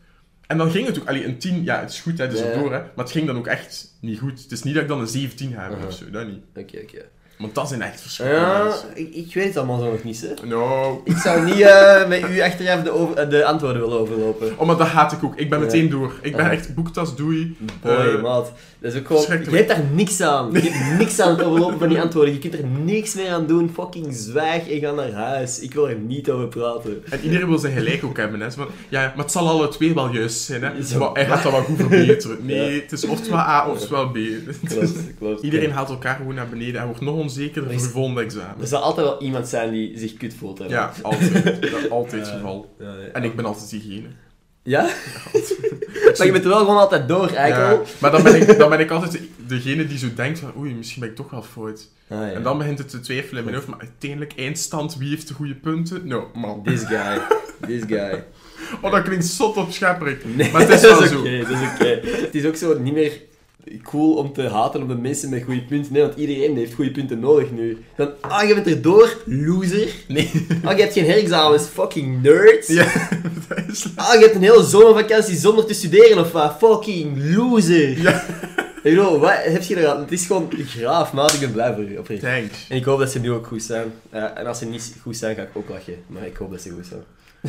Speaker 2: En dan ging het ook, allee, een 10, ja, het is goed, hè, het is
Speaker 1: Ja, ja.
Speaker 2: erdoor, hè, maar het ging dan ook echt niet goed. Het is niet dat ik dan een 17 heb of zo, dat niet.
Speaker 1: Oké, oké.
Speaker 2: Want dat zijn echt verschillende
Speaker 1: Ja,
Speaker 2: mensen.
Speaker 1: ik, ik weet het allemaal zo nog niet, hè.
Speaker 2: No.
Speaker 1: Ik zou niet eh, met u achteraf de, over, eh, de antwoorden willen overlopen.
Speaker 2: Oh, maar dat haat ik ook. Ik ben
Speaker 1: Ja.
Speaker 2: meteen door. Ik ben echt boektas, doei.
Speaker 1: Boy,
Speaker 2: Eh,
Speaker 1: maat. Dat is ook gewoon... Je
Speaker 2: verschrikkelijk.
Speaker 1: hebt daar niks aan. Je hebt (laughs) niks aan het overlopen van die antwoorden. Je kunt er niks meer aan doen. Fucking zwijg en ga naar huis. Ik wil er niet over praten.
Speaker 2: En iedereen wil zijn gelijk ook hebben. Hè. Zo van, ja, maar het zal alle twee wel juist zijn. Hè. Maar hij gaat dat wel goed verbeteren. (laughs) Nee, het is oftewel A oftewel B. Het is-
Speaker 1: Klopt, klopt.
Speaker 2: iedereen haalt elkaar gewoon naar beneden en wordt nog onzekerder
Speaker 1: Er
Speaker 2: voor het volgende
Speaker 1: Er
Speaker 2: examen.
Speaker 1: zal altijd wel iemand zijn die zich kut voelt. Hè.
Speaker 2: Ja, altijd. Dat is altijd (laughs) het geval.
Speaker 1: Ja, ja.
Speaker 2: En ik ben altijd diegene.
Speaker 1: Ja? (laughs) Maar je bent er wel gewoon altijd door, eikel.
Speaker 2: Ja, maar dan ben, ik, dan ben ik (laughs) altijd degene die zo denkt van oei, misschien ben ik toch wel fout.
Speaker 1: Ah, ja.
Speaker 2: En dan begint het te twijfelen in mijn hoofd. Maar uiteindelijk, eindstand, wie heeft de goede punten? Nou, man.
Speaker 1: This guy. This guy.
Speaker 2: Oh, dat klinkt zot op schepperik.
Speaker 1: Nee,
Speaker 2: Maar het is wel
Speaker 1: is
Speaker 2: zo.
Speaker 1: is oké. Het is ook zo niet meer cool om te haten op de mensen met goede punten. Nee, want iedereen heeft goede punten nodig nu. Van, ah, je bent erdoor, loser.
Speaker 2: Nee.
Speaker 1: Ah, je hebt geen herexamens, fucking nerd.
Speaker 2: Ja, (laughs) dat is...
Speaker 1: Ah, je hebt een hele zomervakantie zonder te studeren of wat? Fucking loser.
Speaker 2: Ja. (laughs)
Speaker 1: Ik bedoel, wat heb je er aan? Het is gewoon graaf, maat. Ik ben blij voor oprecht.
Speaker 2: Thanks.
Speaker 1: En ik hoop dat ze nu ook goed zijn. Ja, en als ze niet goed zijn, ga ik ook lachen. Maar ik hoop dat ze goed zijn.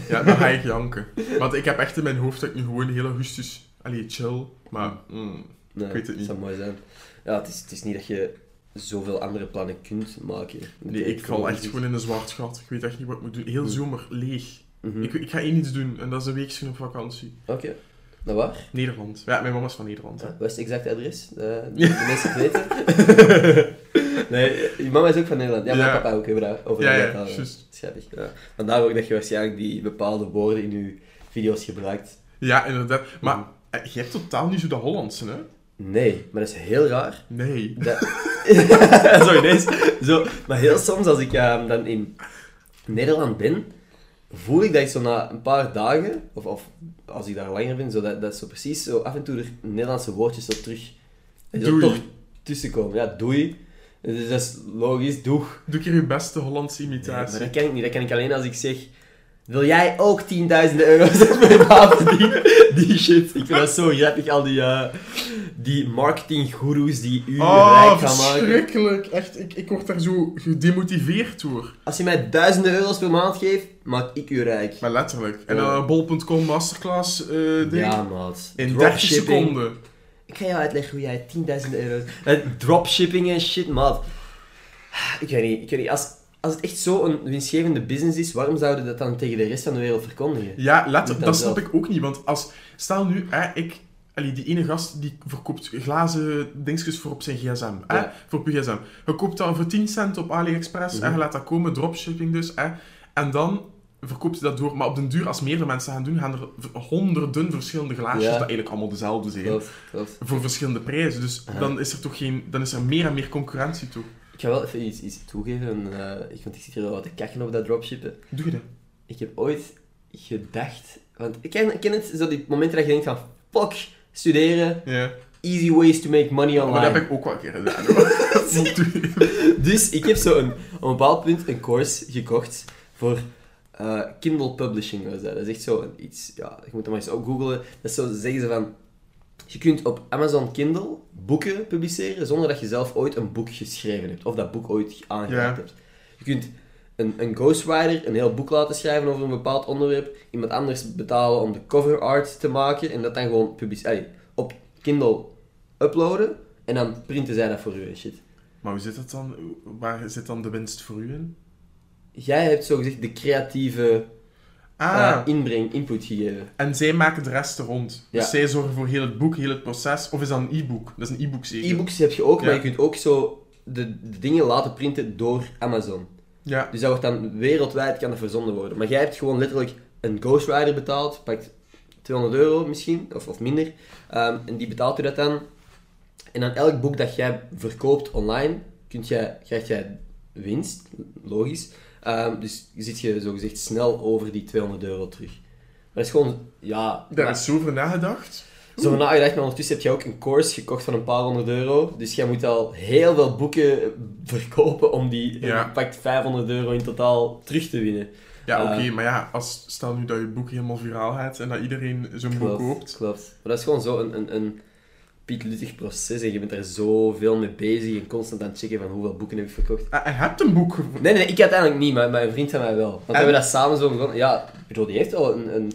Speaker 2: Ja, dan ga (laughs) ik janken. Want ik heb echt in mijn hoofd dat ik nu gewoon heel augustus... Allee, chill. Maar... mm,
Speaker 1: Nee,
Speaker 2: Ik weet het niet.
Speaker 1: zou mooi zijn. Ja, het is, het is niet dat je zoveel andere plannen kunt maken.
Speaker 2: nee, ik val echt gewoon in een zwart gat. Ik weet echt niet wat ik moet doen. Heel
Speaker 1: Hm.
Speaker 2: zomer, leeg.
Speaker 1: Mhm.
Speaker 2: Ik, ik ga één iets doen. En dat is een weekje op vakantie.
Speaker 1: Oké. Nou waar?
Speaker 2: Nederland. Ja, mijn mama is van Nederland.
Speaker 1: Ja, wat is het exacte adres? (laughs) De, de mensen het weten. (laughs) nee, je mama is ook van Nederland. Ja, mijn
Speaker 2: Ja.
Speaker 1: papa ook daar. Over
Speaker 2: Ja,
Speaker 1: dat
Speaker 2: juist.
Speaker 1: Schattig. Ja. Vandaar ook dat je waarschijnlijk die bepaalde woorden in je video's gebruikt.
Speaker 2: Ja, inderdaad. Maar
Speaker 1: Mhm.
Speaker 2: eh, je hebt totaal niet zo de Hollandse, hè?
Speaker 1: Nee, maar dat is heel raar.
Speaker 2: Nee.
Speaker 1: Dat... (laughs) zo ineens. Zo. Maar heel soms als ik ehm, dan in Nederland ben, voel ik dat ik zo na een paar dagen, of, of als ik daar langer ben, zo dat, dat zo precies zo af en toe er Nederlandse woordjes zo terug er
Speaker 2: Doei.
Speaker 1: toch tussenkomen. Ja, doei. Dus dat is logisch, doeg.
Speaker 2: Doe keer je beste Hollandse
Speaker 1: Ja, maar
Speaker 2: imitatie.
Speaker 1: dat kan ik niet. Dat kan ik alleen als ik zeg... Wil jij ook 10.000 euro's per maand verdienen? Die shit. Ik vind dat zo grappig, al die, uh, die marketinggoeroes die u
Speaker 2: Oh,
Speaker 1: rijk gaan maken.
Speaker 2: verschrikkelijk. Echt, ik, ik word daar zo gedemotiveerd door.
Speaker 1: Als je mij duizenden euro's per maand geeft, maak ik u rijk.
Speaker 2: Maar letterlijk. En
Speaker 1: Ja.
Speaker 2: dan bol.com masterclass eh ding.
Speaker 1: Ja, maat.
Speaker 2: In 30
Speaker 1: Dropshipping.
Speaker 2: seconden.
Speaker 1: Ik ga jou uitleggen hoe jij 10.000 euro's... Eh, Dropshipping en shit, maat. Ik weet niet, ik weet niet. Als, als het echt zo een winstgevende business is, waarom zouden dat dan tegen de rest van de wereld verkondigen?
Speaker 2: Ja, letterlijk.
Speaker 1: dat
Speaker 2: snap ik ook niet. Want als... Stel nu, hè, ik... Allee, die ene gast die verkoopt glazen dingetjes voor op zijn gsm. Hè,
Speaker 1: Ja.
Speaker 2: voor op je gsm. Je koopt dat voor 10 cent op AliExpress
Speaker 1: Mhm.
Speaker 2: en je laat dat komen, dropshipping dus. Hè, en dan verkoopt hij dat door. Maar op den duur, als meerdere mensen gaan doen, gaan er honderden verschillende glaasjes,
Speaker 1: Ja.
Speaker 2: dat eigenlijk allemaal dezelfde zijn,
Speaker 1: Klopt, klopt.
Speaker 2: voor verschillende prijzen. Dus
Speaker 1: Aha.
Speaker 2: dan is er toch geen... Dan is er meer en meer concurrentie toe.
Speaker 1: Ik ga wel even iets, iets toegeven, ik- want ik zit hier al wat te kakken op dat dropshippen.
Speaker 2: Doe je dat?
Speaker 1: Ik heb ooit gedacht, want ik ken, ik ken het, zo die momenten dat je denkt van, fuck, studeren, easy ways to make money
Speaker 2: Maar
Speaker 1: online.
Speaker 2: dat heb ik ook wel een keer gedaan. hoor. (laughs)
Speaker 1: Dus ik heb zo een, op een bepaald punt een course gekocht voor eh, Kindle Publishing. Was dat. dat is echt zo een, iets, ja, je moet dat maar eens opgoogelen. Dat is zo, zeggen ze van, je kunt op Amazon Kindle boeken publiceren zonder dat je zelf ooit een boek geschreven hebt. Of dat boek ooit aangeraakt
Speaker 2: Ja.
Speaker 1: hebt. Je kunt een, een ghostwriter een heel boek laten schrijven over een bepaald onderwerp. Iemand anders betalen om de cover art te maken. En dat dan gewoon publiceren. Op Kindle uploaden. En dan printen zij dat voor u en shit.
Speaker 2: Maar hoe zit dat dan? Waar zit dan de winst voor u in?
Speaker 1: Jij hebt zogezegd de creatieve
Speaker 2: Ah,
Speaker 1: inbreng, input gegeven.
Speaker 2: en zij maken de rest er rond.
Speaker 1: Ja.
Speaker 2: Dus zij zorgen voor heel het boek, heel het proces. Of is dat een e-book? Dat is een e-book zeker?
Speaker 1: E-books heb je ook, maar je kunt ook zo de, de dingen laten printen door Amazon.
Speaker 2: Ja.
Speaker 1: Dus dat wordt dan wereldwijd kan dat verzonden worden. Maar jij hebt gewoon letterlijk een ghostwriter betaald, pakt 200 euro misschien, of, of minder. Ehm, en die betaalt u dat dan. En aan elk boek dat jij verkoopt online, kunt jij, krijg jij winst, logisch. Ehm, dus zit je zogezegd snel over die 200 euro terug. Maar dat is gewoon, ja...
Speaker 2: Daar
Speaker 1: maar-
Speaker 2: is zo over nagedacht.
Speaker 1: Zo nagedacht, maar ondertussen heb je ook een course gekocht van een paar honderd euro. Dus jij moet al heel veel boeken verkopen om die
Speaker 2: Ja.
Speaker 1: eh, pakt 500 euro in totaal terug te winnen.
Speaker 2: Ja,
Speaker 1: Eh.
Speaker 2: oké, maar ja, als, stel nu dat je boek helemaal viraal gaat en dat iedereen zo'n boek koopt.
Speaker 1: Klopt. Maar dat is gewoon zo een, een, een pietluttig proces en je bent er zoveel mee bezig en constant aan het checken van hoeveel boeken heb ik verkocht.
Speaker 2: Ah, je hebt een boek gevonden.
Speaker 1: Nee, nee, ik uiteindelijk niet, maar mijn vriend van mij wel. Want we
Speaker 2: En?
Speaker 1: hebben dat samen zo begonnen. Ja, ik bedoel, die heeft wel een, een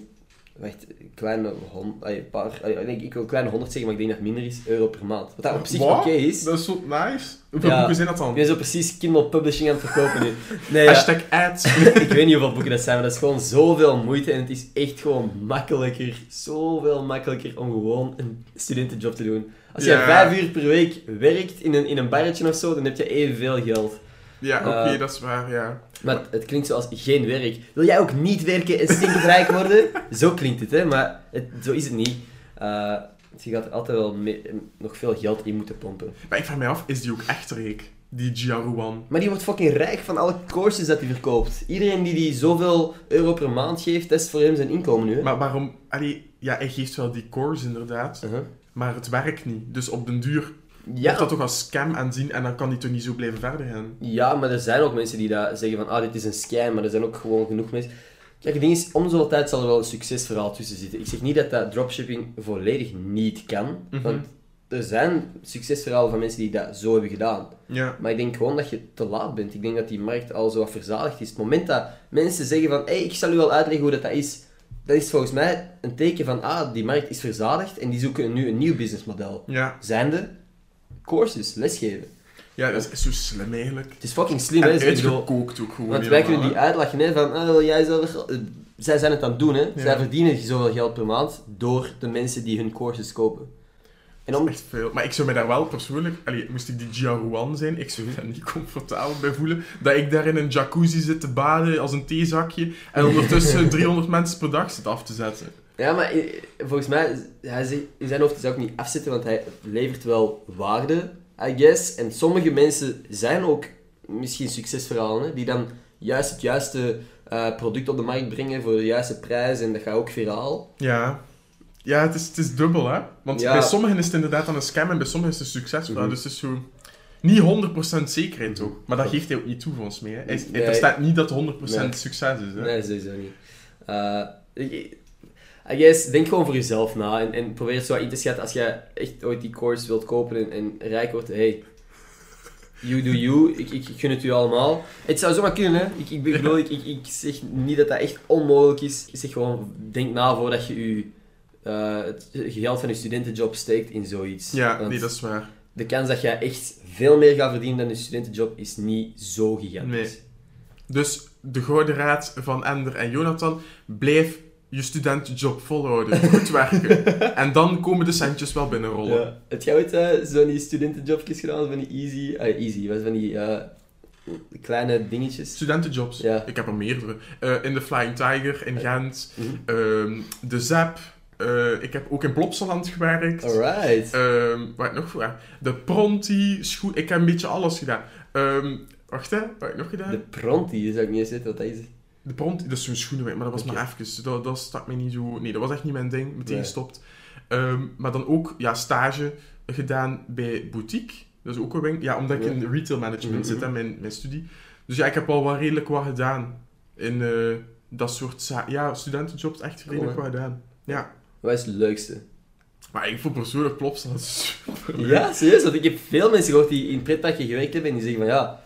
Speaker 1: wacht, kleine hond, paar, ik ik wil een kleine 100 zeggen, maar ik denk dat het minder is, euro per maand. Wat dat op zich oké is.
Speaker 2: Dat is zo nice. Hoeveel
Speaker 1: Ja.
Speaker 2: boeken zijn dat dan?
Speaker 1: ben zo precies Kindle Publishing aan het verkopen nu. Nee, ja,
Speaker 2: Hashtag ads. (laughs)
Speaker 1: ik weet niet hoeveel boeken dat zijn, maar dat is gewoon zoveel moeite en het is echt gewoon makkelijker, zoveel makkelijker om gewoon een studentenjob te doen. Als jij
Speaker 2: Ja.
Speaker 1: vijf uur per week werkt in een, in een barretje of zo, dan heb je evenveel geld.
Speaker 2: Ja, oké,
Speaker 1: Eh.
Speaker 2: dat is waar, ja.
Speaker 1: Maar het, het klinkt zoals geen werk. Wil jij ook niet werken en stinkend rijk worden? (laughs) Zo klinkt het, hè? Maar het, zo is het niet. Eh, je gaat er altijd wel mee- nog veel geld in moeten pompen.
Speaker 2: Maar ik vraag mij af, is die ook echt rijk? Die Jiaruwan.
Speaker 1: Maar die wordt fucking rijk van alle courses dat hij verkoopt. Iedereen die die zoveel euro per maand geeft, dat is voor hem zijn inkomen nu. Hè?
Speaker 2: Maar waarom... Allee, ja, hij geeft wel die course inderdaad,
Speaker 1: Uh-huh.
Speaker 2: maar het werkt niet. Dus op den duur
Speaker 1: Ja.
Speaker 2: dat toch als scam aanzien en dan kan hij toch niet zo blijven verder gaan.
Speaker 1: ja, maar er zijn ook mensen die dat zeggen van, ah, dit is een scam, maar er zijn ook gewoon genoeg mensen... Kijk, het ding is, om zoveel tijd zal er wel een succesverhaal tussen zitten. Ik zeg niet dat dat dropshipping volledig niet kan,
Speaker 2: Mhm.
Speaker 1: want er zijn succesverhalen van mensen die dat zo hebben gedaan.
Speaker 2: Ja.
Speaker 1: Maar ik denk gewoon dat je te laat bent. Ik denk dat die markt al zo wat verzadigd is. Het moment dat mensen zeggen van, hey, ik zal u wel uitleggen hoe dat, dat is, dat is volgens mij een teken van, ah, die markt is verzadigd en die zoeken nu een nieuw businessmodel.
Speaker 2: Ja.
Speaker 1: Zijnde, courses, lesgeven.
Speaker 2: ja, dat is zo slim eigenlijk.
Speaker 1: Het is fucking slim, hè?
Speaker 2: Uitgekookt ook gewoon
Speaker 1: want wij kunnen die uitlachen, hè, van, wil jij geld... Eh, Zij zijn het aan het doen, hè.
Speaker 2: Ja.
Speaker 1: Zij verdienen zoveel geld per maand door de mensen die hun courses kopen. En om...
Speaker 2: Echt veel. Maar ik zou mij daar wel persoonlijk... Allee, moest ik die Jiaruwan zijn, ik zou me daar niet comfortabel bij voelen. Dat ik daar in een jacuzzi zit te baden als een theezakje en (laughs) ondertussen 300 mensen per dag zit af te zetten.
Speaker 1: Ja, maar volgens mij, hij zegt, in zijn hoofd is hij ook niet afzetten, want hij levert wel waarde, I guess. En sommige mensen zijn ook misschien succesverhalen, hè, die dan juist het juiste eh, product op de markt brengen voor de juiste prijs en dat gaat ook viraal.
Speaker 2: Ja. Ja, het is, het is dubbel, hè. Want
Speaker 1: Ja.
Speaker 2: bij sommigen is het inderdaad dan een scam en bij sommigen is het een succesverhaal.
Speaker 1: Mhm.
Speaker 2: Dus het is zo... Niet 100% zekerheid ook. Maar dat geeft hij ook niet toe, volgens mij. Hè. Hij,
Speaker 1: Nee.
Speaker 2: verstaat niet dat het 100%
Speaker 1: Nee.
Speaker 2: succes is. Hè.
Speaker 1: Nee, sowieso niet. Eh, ik- I guess, denk gewoon voor jezelf na en, en probeer het zo in te schatten. Als jij echt ooit die course wilt kopen en, en rijk wordt, hey, you do you. Ik, ik, ik gun het u allemaal. Het zou zomaar kunnen, hè. Ik, ik bedoel, ik, ik, ik zeg niet dat dat echt onmogelijk is. Ik zeg gewoon, denk na voordat je je, eh, het geld van je studentenjob steekt in zoiets.
Speaker 2: Ja,
Speaker 1: Want
Speaker 2: nee, dat is waar.
Speaker 1: de kans dat jij echt veel meer gaat verdienen dan je studentenjob is niet zo gigantisch.
Speaker 2: Nee. Dus de gouden raad van Ender en Jonathan, blijf je studentenjob volhouden. Goed werken. (laughs) en dan komen de centjes wel binnenrollen.
Speaker 1: Ja. Heb jij ooit eh, zo'n die studentenjobjes gedaan? Van die easy... ah, easy, wat van die eh, kleine dingetjes?
Speaker 2: Studentenjobs.
Speaker 1: Ja.
Speaker 2: Ik heb er meerdere. Eh, in de Flying Tiger in Gent.
Speaker 1: Mhm.
Speaker 2: Ehm, de ZAP. Eh, ik heb ook in Plopsaland gewerkt.
Speaker 1: Alright.
Speaker 2: Ehm, wat heb ik nog voor? De Pronti, schoen. Ik heb een beetje alles gedaan. Ehm, wacht hè, wat heb ik nog gedaan?
Speaker 1: De
Speaker 2: De,
Speaker 1: Pronti, zou ik niet eens weten wat dat is.
Speaker 2: Pronti, dat is zo'n schoenenwijk, maar dat was
Speaker 1: Oké.
Speaker 2: maar even. Dat, dat stak me niet zo... Nee, dat was echt niet mijn ding. Meteen
Speaker 1: Nee.
Speaker 2: gestopt. Ehm, maar dan ook ja, stage gedaan bij Boutique. Dat is ook een winkel. Ja, omdat ik in retail management
Speaker 1: Mhm.
Speaker 2: zit, hè, mijn, mijn studie. Dus ja, ik heb al wel redelijk wat gedaan. In eh, dat soort ja, studentenjobs echt redelijk
Speaker 1: Cool, hè?
Speaker 2: wat gedaan. Ja.
Speaker 1: Wat is het leukste?
Speaker 2: Maar ik vond persoonlijk Plopsa dat is super leuk.
Speaker 1: Ja, serieus? Want ik heb veel mensen gehoord die in pretparken gewerkt hebben en die zeggen van ja,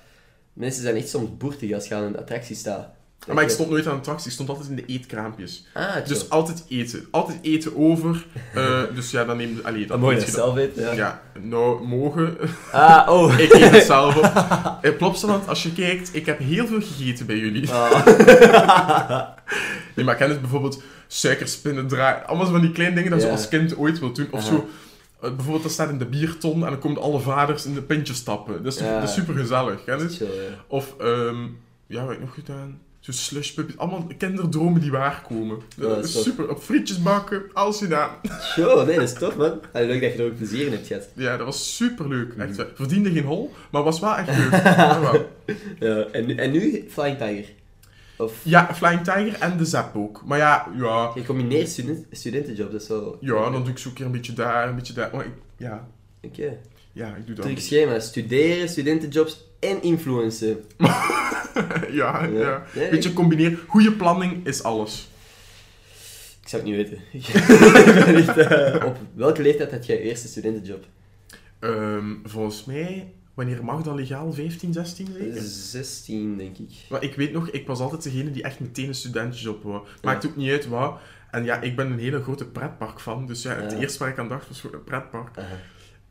Speaker 1: mensen zijn echt soms boertig als je aan een attractie staat.
Speaker 2: Maar ik stond nooit aan de attractie, ik stond altijd in de eetkraampjes.
Speaker 1: Ah.
Speaker 2: Dus altijd eten. Altijd eten over. Eh, (laughs) dus ja, dan neem je... Allee,
Speaker 1: Dan moet je dat zelf weten, ja.
Speaker 2: Ja, nou, mogen.
Speaker 1: Ah, oh. (laughs)
Speaker 2: ik eet het zelf op. In (laughs) Plopsaland, als je kijkt, ik heb heel veel gegeten bij jullie.
Speaker 1: Ah.
Speaker 2: Nee, maar ik ken het bijvoorbeeld suikerspinnen draaien. Allemaal van die kleine dingen dat je als kind ooit wilt doen. Of zo... eh, bijvoorbeeld, dat staat in de bierton en dan komen alle vaders in de pintjes stappen. Dat is,
Speaker 1: Ja.
Speaker 2: dat is super gezellig. Ken je het?
Speaker 1: Chill, ja.
Speaker 2: Of, ehm, ja, wat heb ik nog gedaan? Zo slushpuppies. Allemaal kinderdromen die waarkomen.
Speaker 1: Ja,
Speaker 2: dat
Speaker 1: dat
Speaker 2: is
Speaker 1: is tof.
Speaker 2: super. Op frietjes bakken, alles gedaan.
Speaker 1: Nee, dat is tof, man. Allee, leuk dat je er ook plezier in hebt gehad.
Speaker 2: Ja, dat was super leuk. Echt.
Speaker 1: Mhm.
Speaker 2: Verdiende geen hol, maar was wel echt leuk. (laughs) Ja, wel.
Speaker 1: Ja, en, nu- en nu Flying Tiger. Of
Speaker 2: ja, Flying Tiger en de Zap ook. Maar ja, ja,
Speaker 1: je combineert student, studentenjob, dat is wel...
Speaker 2: ja, dan doe ik zo een keer een beetje daar, een beetje daar. Maar ik, ja,
Speaker 1: Oké.
Speaker 2: Ja, ik doe dat.
Speaker 1: Druk schema, studeren, studentenjobs en influencen. (laughs)
Speaker 2: ja, ja.
Speaker 1: Nee,
Speaker 2: Beetje combineren. Goede planning is alles.
Speaker 1: Ik zou het niet weten. (laughs) Echt, eh, op welke leeftijd had jij je eerste studentenjob?
Speaker 2: Ehm, volgens mij, wanneer mag dat legaal? 15, 16 zeker?
Speaker 1: 16, denk ik.
Speaker 2: Maar ik weet nog, ik was altijd degene die echt meteen een studentenjob wou.
Speaker 1: Ja.
Speaker 2: Maakt ook niet uit wat. En ja, ik ben een hele grote pretpark fan. Dus ja, het
Speaker 1: Ja.
Speaker 2: eerste waar ik aan dacht was voor een pretpark.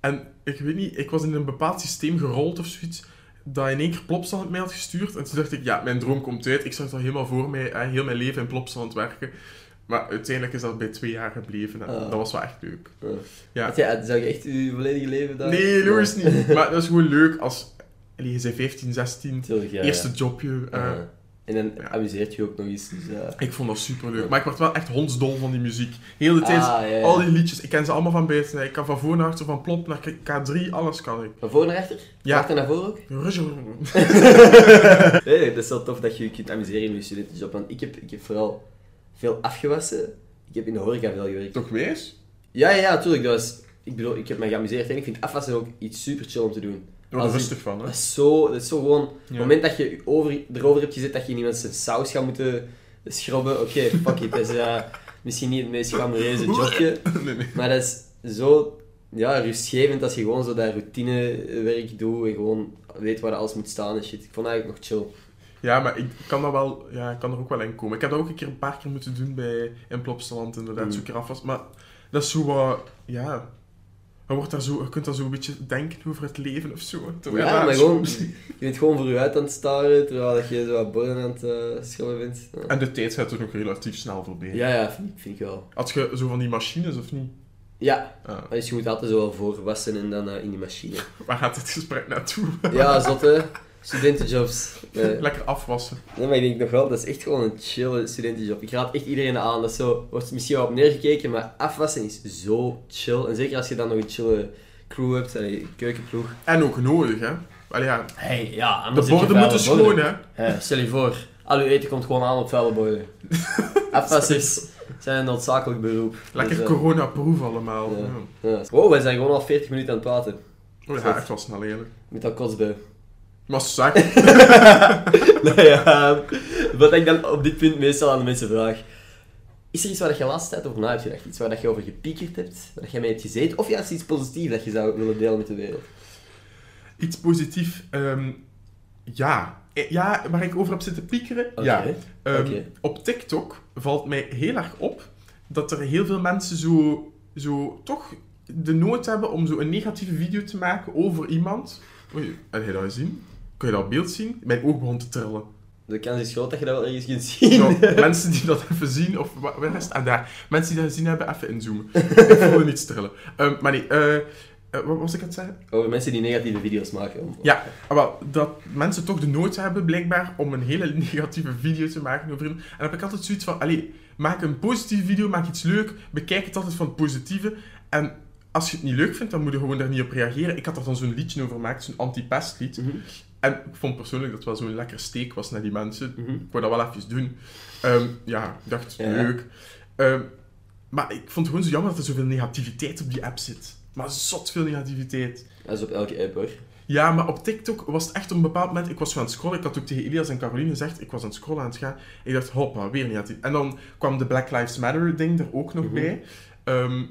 Speaker 2: En ik weet niet, ik was in een bepaald systeem gerold of zoiets. Dat in één keer Plopsaland mij had gestuurd. En toen dacht ik, ja, mijn droom komt uit. Ik zag dat helemaal voor mij, hè, heel mijn leven in Plopsaland werken. Maar uiteindelijk is dat bij twee jaar gebleven. En
Speaker 1: Ah.
Speaker 2: dat was wel echt leuk.
Speaker 1: Ja.
Speaker 2: Ja.
Speaker 1: Zou je echt je volledige leven daar...
Speaker 2: Nee, Louis niet. Maar dat is gewoon leuk als... Allee, je bent 15, 16,
Speaker 1: Tuurlijk, ja.
Speaker 2: eerste
Speaker 1: ja.
Speaker 2: jobje. eh,
Speaker 1: Aha. En dan
Speaker 2: ja.
Speaker 1: amuseert je ook nog eens. Dus, ja.
Speaker 2: Ik vond dat super leuk. Maar ik werd wel echt hondsdol van die muziek. Heel de tijd,
Speaker 1: Ah, ja, ja.
Speaker 2: al die liedjes, ik ken ze allemaal van buiten. Ik kan van voor naar achter, van plop naar K3, alles kan ik.
Speaker 1: Van voor naar achter?
Speaker 2: Ja.
Speaker 1: Achter naar voor ook? (laughs) (laughs) Nee, dat is wel tof dat je je kunt amuseren in je studentenjob. Want ik heb, ik heb vooral veel afgewassen. Ik heb in de horeca veel gewerkt.
Speaker 2: Toch wees?
Speaker 1: Ja, ja, ja, natuurlijk. Dat was, ik bedoel, ik heb me geamuseerd en ik vind afwassen ook iets super chill om te doen. Ik-
Speaker 2: rustig van, hè?
Speaker 1: Dat is zo, dat is zo gewoon...
Speaker 2: Ja.
Speaker 1: het moment dat je je over, erover hebt gezet dat je in iemand zijn saus gaat moeten schrobben, oké, (laughs) fuck it. Dat is eh, misschien niet het meest glamoureuze (laughs) jobje,
Speaker 2: nee, nee.
Speaker 1: maar dat is zo ja, rustgevend als je gewoon zo dat routinewerk doet en gewoon weet waar alles moet staan en shit. Ik vond dat eigenlijk nog chill.
Speaker 2: Ja, maar ik kan, dat wel, ja, ik kan er ook wel in komen. Ik heb dat ook een keer een paar keer moeten doen bij in Plopsaland, inderdaad,
Speaker 1: Mm.
Speaker 2: zo'n keer afwas. Maar dat is zo wat, ja... Je, wordt daar zo, je kunt daar zo een beetje denken over het leven of zo. terwijl
Speaker 1: Ja, maar gewoon, (laughs) je bent gewoon voor je uit aan het staren, terwijl dat je zo wat borden aan het eh, schrobben bent. Ja.
Speaker 2: En de tijd gaat er ook relatief snel voorbij.
Speaker 1: Ja, ja, vind, ik- vind ik wel.
Speaker 2: Had je zo van die machines of niet?
Speaker 1: Ja,
Speaker 2: Ah,
Speaker 1: dus je moet altijd zo wel voor wassen en dan eh, in die machine. (laughs)
Speaker 2: waar gaat dit gesprek naartoe?
Speaker 1: Ja, zotte. Studentenjobs. (laughs) Nee.
Speaker 2: Lekker afwassen.
Speaker 1: nee, maar ik denk nog wel, dat is echt gewoon een chille studentenjob. Ik raad echt iedereen aan. Dat is zo, wordt misschien wel op neergekeken, maar afwassen is zo chill. En zeker als je dan nog een chille crew hebt, een keukenploeg.
Speaker 2: En ook nodig, hè? Wel ja,
Speaker 1: Hey, ja,
Speaker 2: de borden moeten schoon, hè?
Speaker 1: Stel je voor, al uw eten komt gewoon aan op vuile borden. (laughs) Afwassers zijn een noodzakelijk beroep.
Speaker 2: Lekker
Speaker 1: Dus, eh,
Speaker 2: corona-proof allemaal.
Speaker 1: Ja.
Speaker 2: Ja.
Speaker 1: Wow, wij zijn gewoon al 40 minuten aan het praten.
Speaker 2: Oh ja, echt wel snel eerlijk.
Speaker 1: Met dat kotsbui.
Speaker 2: Maar zak. (laughs) (laughs)
Speaker 1: nee, ja, wat ik dan op dit punt meestal aan de mensen vraag. Is er iets waar je laatst tijd over na hebt gedacht? Iets waar dat je over gepiekerd hebt? Waar je mee hebt gezeten? Of juist iets positiefs dat je zou willen delen met de wereld?
Speaker 2: Iets positiefs. ehm, ja. Eh, Ja, waar ik over heb zitten piekeren. Ja. Ehm,
Speaker 1: Oké.
Speaker 2: Op TikTok valt mij heel erg op dat er heel veel mensen zo, zo toch de nood hebben om zo een negatieve video te maken over iemand. Oei, heb je dat gezien? Kun je dat beeld zien? Mijn oog begon te trillen.
Speaker 1: De kans is groot dat je dat wel ergens kunt zien.
Speaker 2: Zo, (laughs) mensen die dat even zien, of wa- waar is het? Ah, daar. Mensen die dat gezien hebben, even inzoomen. (laughs) ik voelde niet trillen. Ehm, maar nee, eh, eh, wat was ik aan het zeggen?
Speaker 1: Over mensen die negatieve video's maken. Om-
Speaker 2: Ja, ah, wel, dat mensen toch de nood hebben, blijkbaar, om een hele (laughs) negatieve video te maken over iemand. En dan heb ik altijd zoiets van, allee, maak een positieve video, maak iets leuk, bekijk het altijd van het positieve. En als je het niet leuk vindt, dan moet je gewoon daar niet op reageren. Ik had er dan zo'n liedje over gemaakt, zo'n anti-pestlied.
Speaker 1: Mhm.
Speaker 2: En ik vond persoonlijk dat het wel zo'n lekker steek was naar die mensen.
Speaker 1: Mhm.
Speaker 2: Ik wou dat wel even doen. Ehm, ja, ik dacht,
Speaker 1: Ja.
Speaker 2: leuk. Ehm, maar ik vond het gewoon zo jammer dat er zoveel negativiteit op die app zit. Maar zot veel negativiteit.
Speaker 1: Dat is op elke app hoor.
Speaker 2: Ja, maar op TikTok was het echt op een bepaald moment... Ik was zo aan het scrollen. Ik had ook tegen Elias en Caroline gezegd... Ik was aan het scrollen aan het gaan. Ik dacht, hoppa, weer negatief. En dan kwam de Black Lives Matter ding er ook nog
Speaker 1: Mhm.
Speaker 2: bij. Ehm,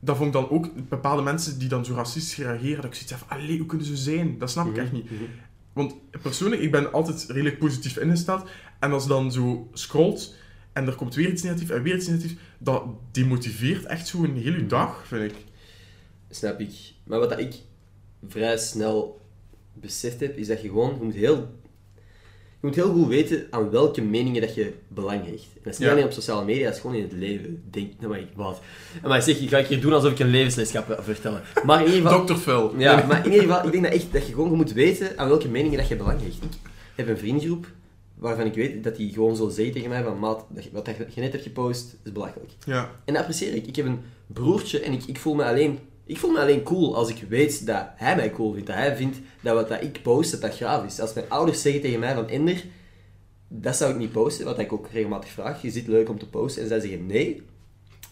Speaker 2: dat vond ik dan ook... Bepaalde mensen die dan zo racistisch reageren... Dat ik zoiets heb van, allee, hoe kunnen ze zijn? Dat snap ik
Speaker 1: Mhm.
Speaker 2: echt niet. Want persoonlijk, ik ben altijd redelijk positief ingesteld. En als dan zo scrolt en er komt weer iets negatiefs en weer iets negatiefs, dat demotiveert echt zo een hele dag, vind ik.
Speaker 1: Snap ik. Maar wat ik vrij snel beseft heb, is dat je gewoon... Je moet heel, moet heel goed weten aan welke meningen dat je belang hecht. En dat is niet
Speaker 2: Ja.
Speaker 1: alleen op sociale media, dat is gewoon in het leven. Denk, nou maar ik, wat? Maar zeg, ik ga ik hier doen alsof ik een levensles ga vertellen. Maar in ieder geval... (laughs)
Speaker 2: Dr. Phil.
Speaker 1: Ja, maar in ieder geval, ik denk dat, echt, dat je gewoon moet weten aan welke meningen dat je belang hecht. Ik heb een vriendengroep waarvan ik weet dat die gewoon zo zegt tegen mij van maat, wat je net hebt gepost, is belachelijk.
Speaker 2: Ja.
Speaker 1: En dat apprecieer ik. Ik heb een broertje en ik, ik, voel me alleen, ik voel me alleen cool als ik weet dat hij mij cool vindt. Dat hij vindt dat wat dat ik post, dat dat gaaf is. Als mijn ouders zeggen tegen mij van Ender, dat zou ik niet posten, wat ik ook regelmatig vraag. Je zit leuk om te posten. En zij zeggen nee,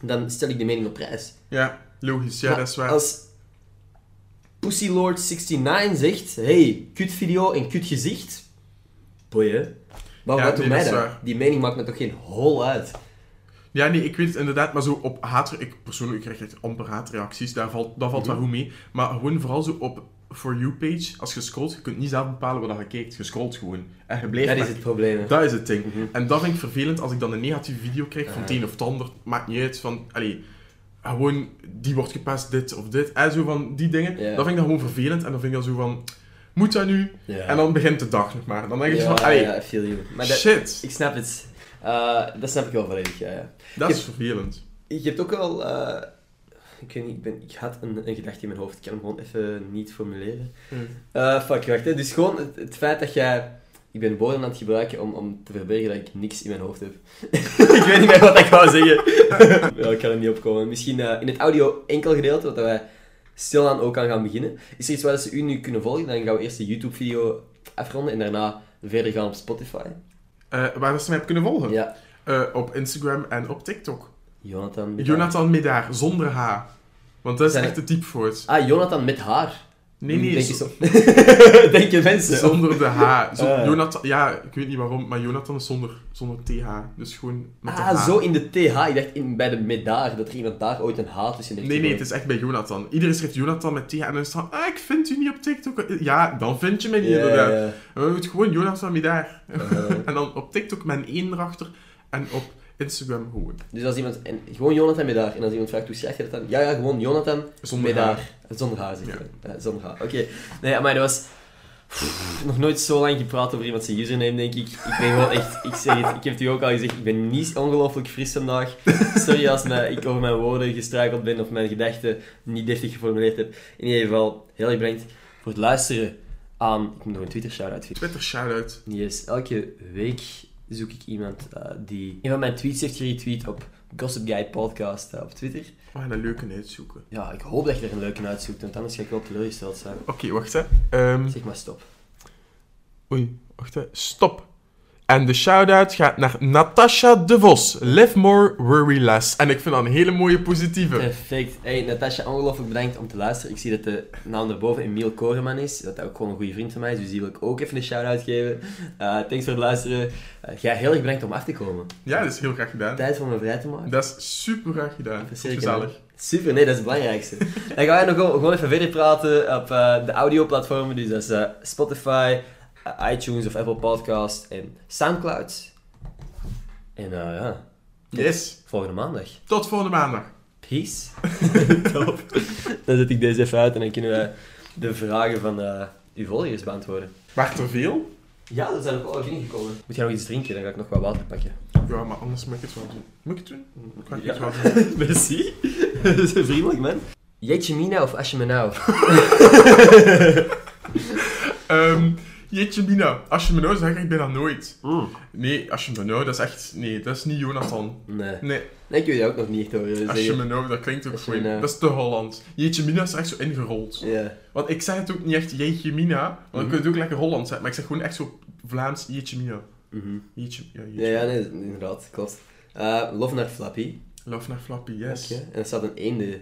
Speaker 1: dan stel ik de mening op prijs.
Speaker 2: Ja, logisch. Ja,
Speaker 1: Maar
Speaker 2: dat is waar.
Speaker 1: Als PussyLord69 zegt, hey, kut video en kut gezicht, boeien. Maar
Speaker 2: Ja,
Speaker 1: wat doet
Speaker 2: nee,
Speaker 1: mij
Speaker 2: is
Speaker 1: dat?
Speaker 2: waar.
Speaker 1: Die mening maakt me toch geen hol uit.
Speaker 2: Ja, nee, ik weet het inderdaad, maar zo op haat... Ik persoonlijk krijg echt amper haatreacties, daar valt, dat valt
Speaker 1: Mhm.
Speaker 2: wel goed mee. Maar gewoon vooral zo op For You-page, als je scrolt, je kunt niet zelf bepalen wat je kijkt. Je scrolt gewoon. En je blijft
Speaker 1: Dat is het probleem. hè.
Speaker 2: Dat is het ding.
Speaker 1: Mhm.
Speaker 2: En dat vind ik vervelend als ik dan een negatieve video krijg van het een of het ander. Maakt niet uit van, allee, gewoon die wordt gepast, dit of dit. En zo van die dingen. Dat vind ik dan gewoon vervelend. En dan vind ik dan zo van, moet dat nu?
Speaker 1: Ja.
Speaker 2: En dan begint de dag nog maar. Dan denk ik
Speaker 1: ja,
Speaker 2: van, allee,
Speaker 1: ja, I feel you. Maar dat,
Speaker 2: shit.
Speaker 1: ik snap het. Eh, dat snap ik wel volledig, ja, ja.
Speaker 2: Dat
Speaker 1: je-
Speaker 2: is vervelend.
Speaker 1: Je hebt ook wel... eh, ik weet niet, ik, ben, ik had een, een gedachte in mijn hoofd. Ik kan hem gewoon even niet formuleren.
Speaker 2: Hm.
Speaker 1: Eh fuck, wacht. Hè. Dus gewoon het, het feit dat jij... Ik ben woorden aan het gebruiken om, om te verbergen dat ik niks in mijn hoofd heb. (laughs) ik weet niet meer wat ik wou zeggen. (laughs) ja, ik kan er niet op komen. Misschien eh, in het audio enkel gedeelte, wat wij stilaan ook aan gaan beginnen. Is er iets waar ze u nu kunnen volgen? Dan gaan we eerst de YouTube-video afronden en daarna verder gaan op Spotify.
Speaker 2: Eh, waar dat ze mij hebben kunnen volgen?
Speaker 1: Ja.
Speaker 2: Eh, op Instagram en op TikTok.
Speaker 1: Jonathan. met
Speaker 2: Jonathan Medaar, zonder H. Want dat is
Speaker 1: Zijn
Speaker 2: echt de typefout.
Speaker 1: haar. Ah, Jonathan met haar.
Speaker 2: Nee, nee,
Speaker 1: Denk (laughs) je
Speaker 2: zo-
Speaker 1: zo. Denken mensen.
Speaker 2: zonder de H. Zo, (laughs)
Speaker 1: Ah.
Speaker 2: Jonathan, ja, ik weet niet waarom, maar Jonathan is zonder, zonder TH. Dus gewoon met de
Speaker 1: Ah,
Speaker 2: H.
Speaker 1: zo in de TH. Ik dacht in, bij de daar, dat er iemand daar ooit een H tussen heeft
Speaker 2: Nee, nee, het is echt bij Jonathan. Iedereen schrijft Jonathan met TH en dan is het van, ah, ik vind u niet op TikTok. Ja, dan vind je mij niet, inderdaad.
Speaker 1: ja,
Speaker 2: We moeten gewoon Jonathan.
Speaker 1: Eh, (laughs)
Speaker 2: En dan op TikTok met een 1 erachter en op Instagram gewoon.
Speaker 1: dus als iemand... En, gewoon Jonathan met daar. En als iemand vraagt hoe schrijf je dat dan? Ja, ja, gewoon Jonathan
Speaker 2: Zonder
Speaker 1: met
Speaker 2: H.
Speaker 1: daar. Zonder H, zeg
Speaker 2: Ja.
Speaker 1: je. Ja, zonder H. Oké. Nee, maar dat was... Pff, nog nooit zo lang gepraat over iemand zijn username, denk ik. Ik ben gewoon echt... Ik zeg het, ik heb het u ook al gezegd, ik ben niet ongelooflijk fris vandaag. Sorry als mij, ik over mijn woorden gestruikeld ben of mijn gedachten niet deftig geformuleerd heb. In ieder geval, heel erg bedankt voor het luisteren aan... Ik moet nog een Twitter-shout-out vinden.
Speaker 2: Twitter shout-out.
Speaker 1: Yes, elke week zoek ik iemand eh, die een van mijn tweets heeft geretweet op Gossip Guide Podcast eh, op Twitter.
Speaker 2: We gaan een leuke uitzoeken.
Speaker 1: Ja, ik hoop dat je er een leuke uitzoekt, want anders ga ik wel teleurgesteld zijn.
Speaker 2: Oké, wacht hè. Ehm,
Speaker 1: Zeg maar stop.
Speaker 2: Oei, wacht hè. Stop. En de shout-out gaat naar Natasha de Vos. Live more, worry less. En ik vind dat een hele mooie positieve.
Speaker 1: Perfect. Hey, Natasja, ongelooflijk bedankt om te luisteren. Ik zie dat de naam daarboven Emiel Koreman is. Dat hij ook gewoon een goede vriend van mij is, dus die wil ik ook even een shout-out geven. Uh, thanks voor het luisteren. Uh, jij heel erg bedankt om af te komen.
Speaker 2: Ja, dat is heel graag gedaan.
Speaker 1: Tijd voor me vrij te maken.
Speaker 2: Dat is super graag gedaan.
Speaker 1: Zeker.
Speaker 2: Gezellig.
Speaker 1: Super, nee, dat is het belangrijkste. Dan gaan wij nog gewoon even verder praten op uh, de audioplatformen. Dus dat is Spotify, uh, iTunes of Apple Podcast en Soundcloud. En ja,
Speaker 2: yes.
Speaker 1: volgende maandag.
Speaker 2: Tot volgende maandag.
Speaker 1: Peace. (laughs) Top. Dan zet ik deze even uit en dan kunnen we de vragen van uw volgers beantwoorden.
Speaker 2: Wacht er veel?
Speaker 1: Ja, er zijn ook al dingen gekomen. Moet jij nog iets drinken? Dan ga ik nog wat water pakken.
Speaker 2: Ja, maar anders moet ik het wel doen. Moet ik het doen? Ga ik
Speaker 1: Ja.
Speaker 2: het wel doen? (laughs)
Speaker 1: Merci. Dat is vriendelijk, man. Jeetje Mina of Asje Menau? (laughs)
Speaker 2: Ehm, jeetje Mina, als je me nou zegt, ik ben dat nooit.
Speaker 1: Mm.
Speaker 2: Nee, als je me nou, dat is echt... Nee, dat is niet Jonathan.
Speaker 1: Nee.
Speaker 2: Nee,
Speaker 1: Nee, ik je ook nog niet horen
Speaker 2: als je me nou, dat klinkt ook gewoon...
Speaker 1: nou.
Speaker 2: Dat is te Holland. Jeetje Mina is echt zo ingerold.
Speaker 1: Ja.
Speaker 2: Want ik zeg het ook niet echt jeetje Mina, want dan
Speaker 1: Mhm.
Speaker 2: kun je het ook lekker Holland zeggen. Maar ik zeg gewoon echt zo Vlaams jeetje Mina.
Speaker 1: Mhm.
Speaker 2: Jeetje, ja, jeetje.
Speaker 1: Ja, ja, nee, inderdaad, klopt. Uh, Love naar Flappy.
Speaker 2: Love naar Flappy, yes.
Speaker 1: Oké. En er staat een eende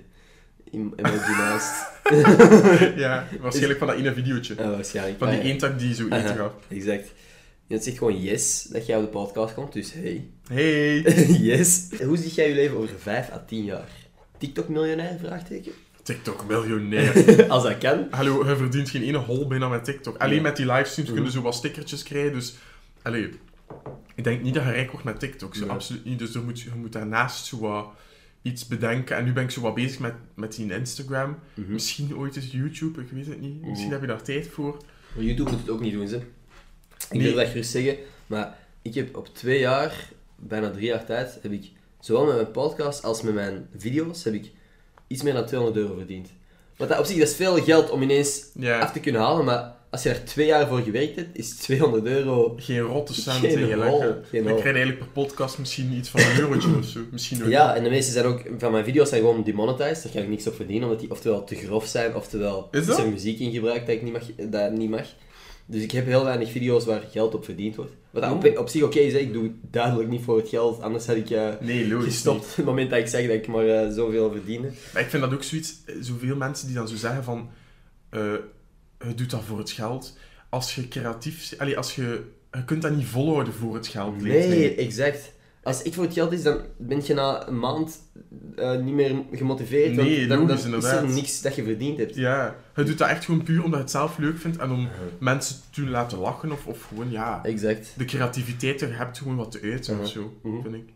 Speaker 1: in naast. (laughs)
Speaker 2: ja, (laughs) waarschijnlijk van dat ene videootje.
Speaker 1: Ah, waarschijnlijk.
Speaker 2: Van die
Speaker 1: Ah, ja.
Speaker 2: eentak die zo eten gaf.
Speaker 1: Exact. En het zegt gewoon yes, dat jij op de podcast komt, dus hey.
Speaker 2: Hey! (laughs)
Speaker 1: yes. Hoe zie jij je leven over 5 à 10 jaar? TikTok-miljonair? Vraagteken.
Speaker 2: TikTok-miljonair.
Speaker 1: Als dat kan.
Speaker 2: Hallo, je verdient geen ene hol bijna met TikTok. Alleen
Speaker 1: Ja.
Speaker 2: met die livestreams
Speaker 1: Mhm.
Speaker 2: kunnen zo wat stickertjes krijgen, dus... Allee, ik denk niet dat je rijk wordt met TikTok, zo
Speaker 1: Nee.
Speaker 2: absoluut niet. Dus er moet, je moet daarnaast zo wat iets bedenken. En nu ben ik zo wat bezig met, met die Instagram.
Speaker 1: Mhm.
Speaker 2: Misschien ooit eens YouTube, ik weet het niet. Misschien heb je daar tijd voor.
Speaker 1: Maar YouTube moet het ook niet doen, ze. Ik
Speaker 2: Nee.
Speaker 1: durf dat gerust zeggen, maar ik heb op twee jaar, bijna drie jaar tijd, heb ik zowel met mijn podcast als met mijn video's, heb ik iets meer dan 200 euro verdiend. Want dat, op zich dat is veel geld om ineens af te kunnen halen, maar als je daar twee jaar voor gewerkt hebt, is 200 euro...
Speaker 2: geen rotte cent
Speaker 1: Geen
Speaker 2: eigenlijk. hè.
Speaker 1: geen
Speaker 2: Dan
Speaker 1: hol.
Speaker 2: krijg je eigenlijk per podcast misschien iets van een eurotje of zo. Misschien ook.
Speaker 1: Ja, en de meeste zijn ook, van mijn video's zijn gewoon demonetized, daar kan ik niks op verdienen, omdat die oftewel te grof zijn, oftewel
Speaker 2: Is
Speaker 1: er muziek in gebruikt dat ik niet mag. Dat niet mag. Dus ik heb heel weinig video's waar geld op verdiend wordt. Wat op, zich oké is, hè. ik doe het duidelijk niet voor het geld, anders had ik
Speaker 2: Nee, logisch
Speaker 1: gestopt op het moment dat ik zeg dat ik maar eh, zoveel verdiende.
Speaker 2: Maar ik vind dat ook zoiets, eh, zoveel mensen die dan zo zeggen van, je doet dat voor het geld. Als je creatief, allee, als je, je kunt dat niet volhouden voor het geld.
Speaker 1: Nee, exact. Als ik voor het geld is, dan ben je na een maand eh, niet meer gemotiveerd. want
Speaker 2: Nee,
Speaker 1: dan, dan is er niks dat je verdiend hebt.
Speaker 2: Ja, je doet dat echt gewoon puur omdat je het zelf leuk vindt en om mensen te laten lachen of, of gewoon, ja,
Speaker 1: Exact.
Speaker 2: de creativiteit er hebt gewoon wat te
Speaker 1: Mhm.
Speaker 2: of zo,
Speaker 1: Mhm.
Speaker 2: vind ik.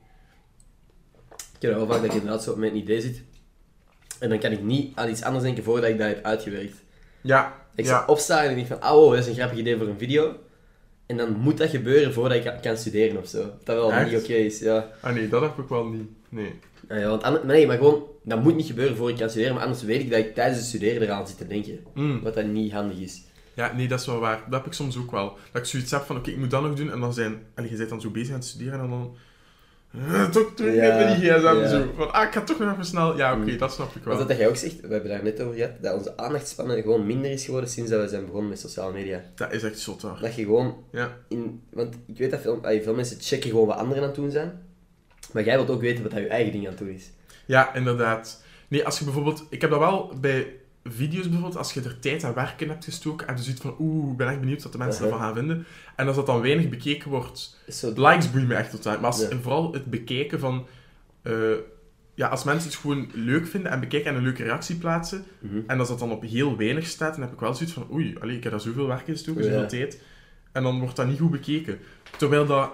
Speaker 1: Ik heb wel vaak dat ik inderdaad zo met een idee zit. En dan kan ik niet aan iets anders denken voordat ik dat heb uitgewerkt.
Speaker 2: Ja,
Speaker 1: Ik zou opstaan en denk van, ah wow, dat is een grappig idee voor een video. En dan moet dat gebeuren voordat ik kan, studeren of zo. Dat wel
Speaker 2: Echt?
Speaker 1: niet oké is, ja.
Speaker 2: Ah nee, dat heb ik wel niet. Nee.
Speaker 1: Ah ja want ander- maar nee, maar gewoon, dat moet niet gebeuren voor ik kan studeren, maar anders weet ik dat ik tijdens het studeren eraan zit te denken.
Speaker 2: Mm.
Speaker 1: Wat dat niet handig is.
Speaker 2: Ja, nee, dat is wel waar. Dat heb ik soms ook wel. Dat ik zoiets heb van, oké, ik moet dat nog doen. En dan zijn... Allee, je bent dan zo bezig aan het studeren en dan... eh, toch terug
Speaker 1: Ja,
Speaker 2: met die gsm
Speaker 1: ja.
Speaker 2: zo. Van, ah, ik ga toch nog even snel... Ja, oké,
Speaker 1: Mm.
Speaker 2: dat snap ik
Speaker 1: Wat
Speaker 2: wel.
Speaker 1: dat, dat jij ook zegt, we hebben daar net over gehad, dat onze aandachtspannen gewoon minder is geworden sinds dat we zijn begonnen met sociale media.
Speaker 2: Dat is echt zot, hoor.
Speaker 1: Dat je gewoon
Speaker 2: Ja.
Speaker 1: in... Want ik weet dat veel, veel mensen checken gewoon wat anderen aan het doen zijn. Maar jij wilt ook weten wat dat je eigen ding aan het doen is.
Speaker 2: Ja, inderdaad. Nee, als je bijvoorbeeld... Ik heb dat wel bij video's bijvoorbeeld, als je er tijd en werk in hebt gestoken, heb je zoiets van, oeh, ik ben echt benieuwd wat de mensen
Speaker 1: Uh-huh.
Speaker 2: ervan gaan vinden. En als dat dan weinig bekeken wordt, likes boeien me echt totaal. Maar als, en vooral het bekijken van... eh, ja, als mensen het gewoon leuk vinden en bekijken en een leuke reactie plaatsen,
Speaker 1: Mhm.
Speaker 2: en als dat dan op heel weinig staat, dan heb ik wel zoiets van, oei, allee, ik heb daar zoveel werk in gestoken,
Speaker 1: Ja.
Speaker 2: zoveel tijd. En dan wordt dat niet goed bekeken. Terwijl dat,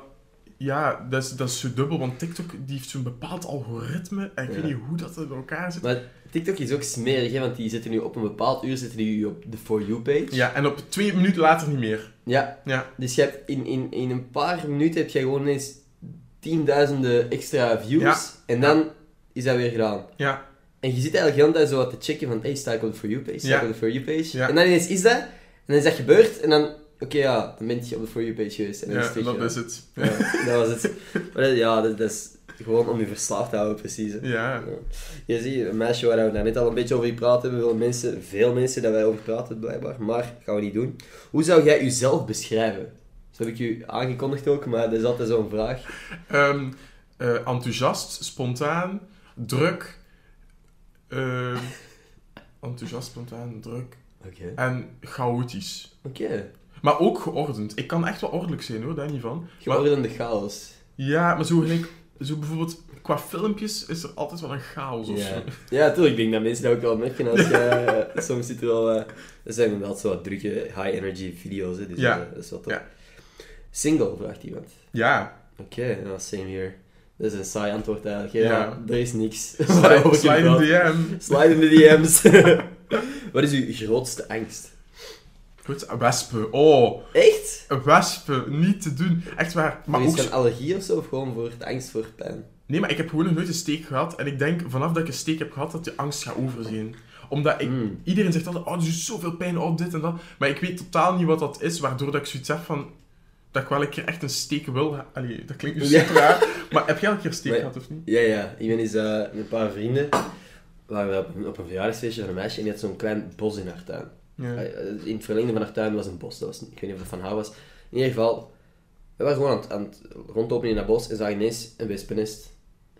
Speaker 2: ja, dat is, dat is zo dubbel, want TikTok die heeft zo'n bepaald algoritme, en ik
Speaker 1: Ja.
Speaker 2: weet niet hoe dat in elkaar zit.
Speaker 1: Maar TikTok is ook smerig, hè, want die zitten nu op een bepaald uur zitten die op de For You-page.
Speaker 2: Ja, en op twee minuten later niet meer.
Speaker 1: Ja,
Speaker 2: Ja,
Speaker 1: dus je hebt in, in, in een paar minuten heb je gewoon ineens tienduizenden extra views.
Speaker 2: Ja.
Speaker 1: En dan is dat weer gedaan.
Speaker 2: ja,
Speaker 1: En je zit eigenlijk de hele tijd zo wat te checken van, hey, sta ik op de For You-page? Sta ik op de For You-page? En dan ineens is dat, en dan is dat gebeurd, en dan, oké ja, dan ben je op de For You-page geweest. En
Speaker 2: ja, dat
Speaker 1: weer
Speaker 2: is het.
Speaker 1: Ja, dat was het. (laughs) Maar dat, ja, dat, dat is gewoon om je verslaafd te houden, precies. hè.
Speaker 2: Ja,
Speaker 1: Je ziet, een meisje waar we daar net al een beetje over praten hebben, willen mensen, veel mensen dat wij over praten blijkbaar, maar gaan we niet doen. Hoe zou jij jezelf beschrijven? Zo heb ik u aangekondigd ook, maar dat is altijd zo'n vraag.
Speaker 2: Ehm, eh, enthousiast, spontaan, druk. ehm, (laughs) enthousiast, spontaan, druk.
Speaker 1: Oké.
Speaker 2: En chaotisch.
Speaker 1: Oké.
Speaker 2: Maar ook geordend. Ik kan echt wel ordelijk zijn hoor, daar niet van.
Speaker 1: Geordende chaos.
Speaker 2: ja, maar zo, gelijk, zo bijvoorbeeld qua filmpjes is er altijd wel een chaos of
Speaker 1: Ja.
Speaker 2: zo.
Speaker 1: ja, tuurlijk. Ik denk dat mensen dat ook wel merken als je... eh, (laughs) soms zit er wel... eh dat zijn inderdaad zo wat drukke, high-energy video's, hè, dus
Speaker 2: Ja.
Speaker 1: dat, dat is tof.
Speaker 2: Ja.
Speaker 1: Single, vraagt iemand.
Speaker 2: Ja,
Speaker 1: Oké, same here. Dat is een saai antwoord eigenlijk. Ja,
Speaker 2: Ja.
Speaker 1: er is niks. (laughs)
Speaker 2: slide, in
Speaker 1: praat.
Speaker 2: DM.
Speaker 1: Slide in de DM's. (laughs) Wat is uw grootste angst?
Speaker 2: Goed, wespen. Oh,
Speaker 1: Echt?
Speaker 2: wespen. Niet te doen. Echt waar. Maar
Speaker 1: is
Speaker 2: ook...
Speaker 1: het een allergie of zo? Of gewoon voor de angst voor pijn?
Speaker 2: Nee, maar ik heb gewoon nog nooit een steek gehad. En ik denk, vanaf dat ik een steek heb gehad, dat de angst gaat overzien. Omdat ik...
Speaker 1: Mm.
Speaker 2: Iedereen zegt altijd, oh, er is zoveel pijn, oh, dit en dat. Maar ik weet totaal niet wat dat is, waardoor dat ik zoiets heb van... Dat ik wel een keer echt een steek wil... Allee, dat klinkt
Speaker 1: Ja.
Speaker 2: super raar. Maar heb jij al een keer een steek
Speaker 1: Maar-
Speaker 2: gehad, of niet?
Speaker 1: Ja, ja. Ik ben eens eh, met een paar vrienden... waren we op een, op een verjaardagsfeestje van een meisje en die had zo'n klein bos in haar tuin.
Speaker 2: Ja.
Speaker 1: Eh, In het verlengde van haar tuin was een bos. Dat was, ik weet niet of dat van haar was. In ieder geval, we waren gewoon aan het, aan het rondlopen in dat bos en zagen ineens een wespennest.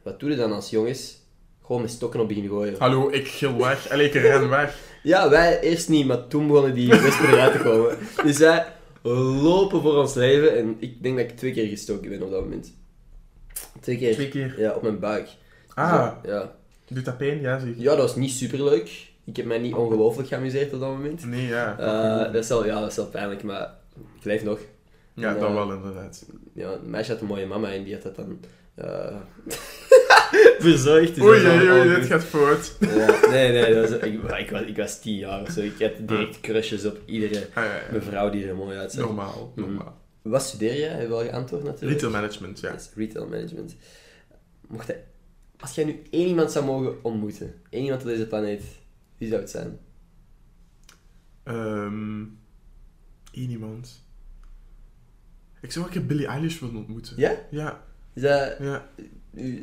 Speaker 1: Wat doe je dan als jongens? Gewoon met stokken op beginnen gooien.
Speaker 2: Hallo, ik gil weg. Allee, ik ren weg. (laughs)
Speaker 1: Ja, wij eerst niet, maar toen begonnen die wespen eruit te komen. Dus wij lopen voor ons leven en ik denk dat ik twee keer gestoken ben op dat moment. Twee keer.
Speaker 2: Twee keer.
Speaker 1: Ja, op mijn buik.
Speaker 2: Ah,
Speaker 1: Zo, ja.
Speaker 2: doet dat pijn? Ja, zeg.
Speaker 1: ja, dat was niet superleuk. Ik heb mij niet ongelooflijk geamuseerd op dat moment.
Speaker 2: Nee, ja.
Speaker 1: Eh, dat, is wel, ja, dat is wel pijnlijk, maar ik leef nog.
Speaker 2: ja,
Speaker 1: en,
Speaker 2: dat
Speaker 1: eh,
Speaker 2: wel inderdaad.
Speaker 1: Ja, een meisje had een mooie mama en die had dat dan... (laughs) eh (laughs) verzorgd. dus
Speaker 2: Oei, oei, oei, dit gaat fout.
Speaker 1: Ja, nee, nee, dat was, (laughs) ik, ik, was, ik was tien jaar of zo. Ik had direct crushes op iedere
Speaker 2: Ah, ja, ja.
Speaker 1: mevrouw die er mooi uitzag.
Speaker 2: Normaal,
Speaker 1: Mhm.
Speaker 2: normaal.
Speaker 1: Wat studeer jij? Heb je wel geantwoord natuurlijk?
Speaker 2: Retail management, ja.
Speaker 1: Retail management. Mocht hij, als jij nu één iemand zou mogen ontmoeten, één iemand op deze planeet, wie zou het zijn?
Speaker 2: Ehm één iemand. Ik zou ook een keer Billie Eilish willen ontmoeten.
Speaker 1: Ja?
Speaker 2: Ja,
Speaker 1: Is dat,
Speaker 2: ja.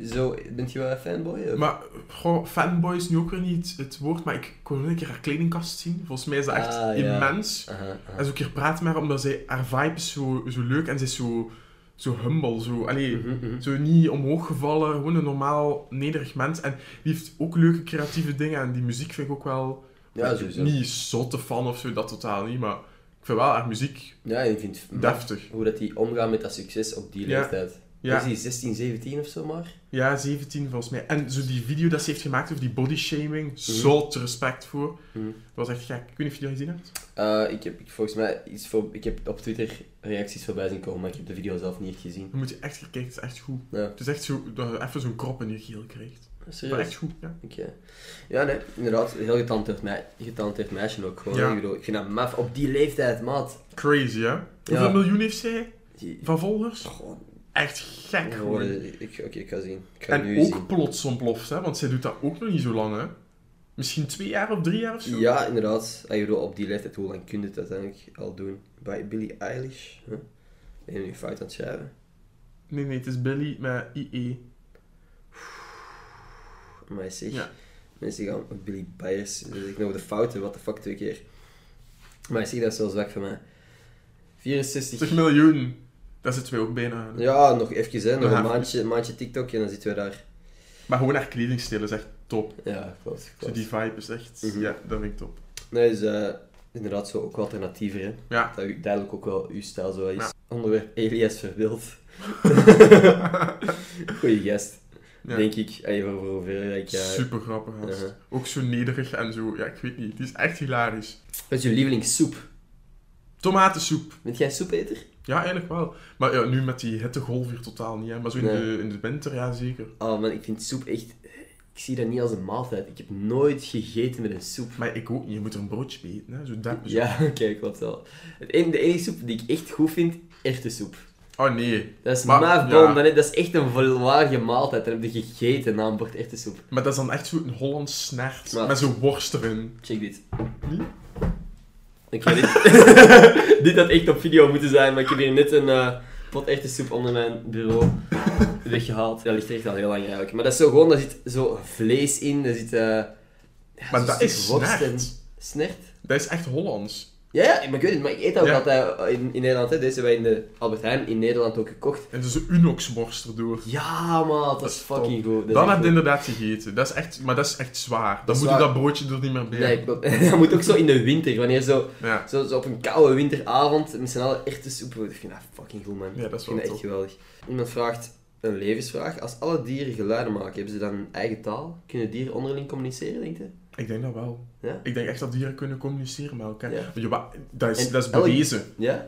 Speaker 1: zo, bent je wel een fanboy? of?
Speaker 2: Maar, goh, fanboy is nu ook weer niet het woord, maar ik kon een keer haar kledingkast zien. Volgens mij is dat echt
Speaker 1: Ah, ja.
Speaker 2: immens.
Speaker 1: Aha, aha.
Speaker 2: En zo een keer praten met haar, omdat zij, haar vibe is zo, zo leuk en ze is zo, zo humble. Zo, allee,
Speaker 1: Mhm, mhm.
Speaker 2: zo niet omhoog gevallen, gewoon een normaal nederig mens. En die heeft ook leuke creatieve dingen en die muziek vind ik ook wel...
Speaker 1: Ja, sowieso.
Speaker 2: Niet zotte fan of zo, dat totaal niet, maar ik vind wel haar muziek
Speaker 1: Ja, ik vind
Speaker 2: deftig.
Speaker 1: hoe dat die omgaan met dat succes op die leeftijd.
Speaker 2: Ja.
Speaker 1: Is die 16, 17 of zo maar?
Speaker 2: Ja, 17 volgens mij. En zo die video dat ze heeft gemaakt over die body shaming,
Speaker 1: Mhm.
Speaker 2: zot respect voor.
Speaker 1: Mhm.
Speaker 2: Dat was echt gek. Ik weet niet of je die gezien hebt.
Speaker 1: Eh, ik heb ik, volgens mij iets voor, ik heb op Twitter reacties voorbij zien komen, maar ik heb de video zelf niet echt gezien.
Speaker 2: Dan moet je echt kijken, het is echt goed.
Speaker 1: Ja,
Speaker 2: Het is echt zo, dat je even zo'n krop in je geel krijgt. Maar
Speaker 1: serieus.
Speaker 2: echt goed, ja.
Speaker 1: Oké. Ja, nee, inderdaad. Heel getalenteerd, mei getalenteerd meisje ook gewoon.
Speaker 2: Ja.
Speaker 1: Ik bedoel, ik vind dat maf op die leeftijd, maat.
Speaker 2: Crazy, hè? Hoeveel
Speaker 1: Ja.
Speaker 2: miljoen heeft zij van volgers?
Speaker 1: gewoon,
Speaker 2: Echt gek,
Speaker 1: gewoon,
Speaker 2: gewoon.
Speaker 1: ik, Oké, ik ga zien. Ik ga
Speaker 2: En
Speaker 1: nu
Speaker 2: ook
Speaker 1: zien.
Speaker 2: plots ontploft, hè? Want zij doet dat ook nog niet zo lang, hè? Misschien twee jaar of drie jaar of zo?
Speaker 1: Ja, inderdaad. Ik bedoel, op die leeftijd, hoe lang kun je het uiteindelijk al doen? Bij Billie Eilish? Huh? Ben je nu fout aan het schrijven?
Speaker 2: Nee, nee, het is Billy met IE.
Speaker 1: Maar zeg,
Speaker 2: Ja.
Speaker 1: mensen gaan Billy Byers. Dus ik nog de fouten, what the fuck, twee keer. Maar zeg, dat is wel zwak van mij. 64.
Speaker 2: 60 miljoen. Daar zitten wij ook bijna.
Speaker 1: Ja, nog even, hè. Nog een maandje, maandje TikTok en dan zitten we daar.
Speaker 2: Maar gewoon haar kledingstijl is echt top.
Speaker 1: Ja, klopt. Klopt.
Speaker 2: die vibe is echt...
Speaker 1: Mhm.
Speaker 2: Ja, dat vind ik top.
Speaker 1: Nee, dus eh, inderdaad zo ook alternatiever, hè.
Speaker 2: Ja.
Speaker 1: Dat u- duidelijk ook wel uw stijl zo is.
Speaker 2: Ja.
Speaker 1: Onderwerp Elias Verbeeld. (laughs) Goeie gast,
Speaker 2: Ja.
Speaker 1: denk ik. Even voor hoeveel ik... eh,
Speaker 2: Super grappig,
Speaker 1: uh-huh.
Speaker 2: Ook zo nederig en zo. Ja, ik weet niet. Die is echt hilarisch.
Speaker 1: Wat is je lievelingssoep?
Speaker 2: Tomatensoep.
Speaker 1: Bent jij soepeter?
Speaker 2: Ja, eigenlijk wel. Maar ja, nu met die hittegolf hier totaal niet. Hè. Maar zo in,
Speaker 1: Nee.
Speaker 2: de, in de winter, ja, zeker.
Speaker 1: Oh man, ik vind soep echt... Ik zie dat niet als een maaltijd. Ik heb nooit gegeten met een soep.
Speaker 2: Maar ik ook niet. Je moet er een broodje bij eten, hè. Zo dat.
Speaker 1: Ja, (laughs) oké, klopt wel. Het enige, de enige soep die ik echt goed vind, erwtensoep.
Speaker 2: Oh, nee.
Speaker 1: Dat is
Speaker 2: Maar, ja.
Speaker 1: dat is echt een volwaardige maaltijd. Dan heb je gegeten na een bord erwtensoep.
Speaker 2: Maar dat is dan echt zo'n Hollands snert.
Speaker 1: Maar-
Speaker 2: Met zo'n worst erin.
Speaker 1: Check dit. Ik ga dit... (laughs) dit had echt op video moeten zijn, maar ik heb hier net een eh pot erwtensoep onder mijn bureau weggehaald. Dat ligt er echt al heel lang eigenlijk. Maar dat is zo gewoon, daar zit zo vlees in, daar zit... eh ja,
Speaker 2: Maar dat is snert.
Speaker 1: Snert?
Speaker 2: Dat is echt Hollands.
Speaker 1: Ja, ja, maar ik weet het, maar ik eet ook
Speaker 2: Ja.
Speaker 1: altijd in, in Nederland. Hè. Deze hebben wij in de Albert Heijn in Nederland ook gekocht.
Speaker 2: En dus een Unox-worst erdoor.
Speaker 1: Ja, man, dat, is
Speaker 2: is
Speaker 1: fucking goed. Dat is
Speaker 2: Dan
Speaker 1: echt
Speaker 2: heb je
Speaker 1: goed.
Speaker 2: inderdaad gegeten. Dat is echt, maar dat is echt zwaar. Dan
Speaker 1: Dat is
Speaker 2: moet je
Speaker 1: zwaar.
Speaker 2: dat broodje er niet meer bij
Speaker 1: Nee,
Speaker 2: hebben.
Speaker 1: klopt. (laughs) dat moet ook zo in de winter, wanneer zo,
Speaker 2: Ja.
Speaker 1: zo, zo op een koude winteravond met z'n allen erwtensoep. Ik vind dat fucking goed, man.
Speaker 2: Ja, dat is
Speaker 1: ik vind dat echt geweldig. Iemand vraagt een levensvraag. Als alle dieren geluiden maken, hebben ze dan een eigen taal? Kunnen dieren onderling communiceren, denk je?
Speaker 2: Ik denk dat wel.
Speaker 1: Ja?
Speaker 2: Ik denk echt dat dieren kunnen communiceren met elkaar.
Speaker 1: Ja.
Speaker 2: Je dat, is,
Speaker 1: En
Speaker 2: dat is bewezen. (laughs) (laughs)
Speaker 1: Ja?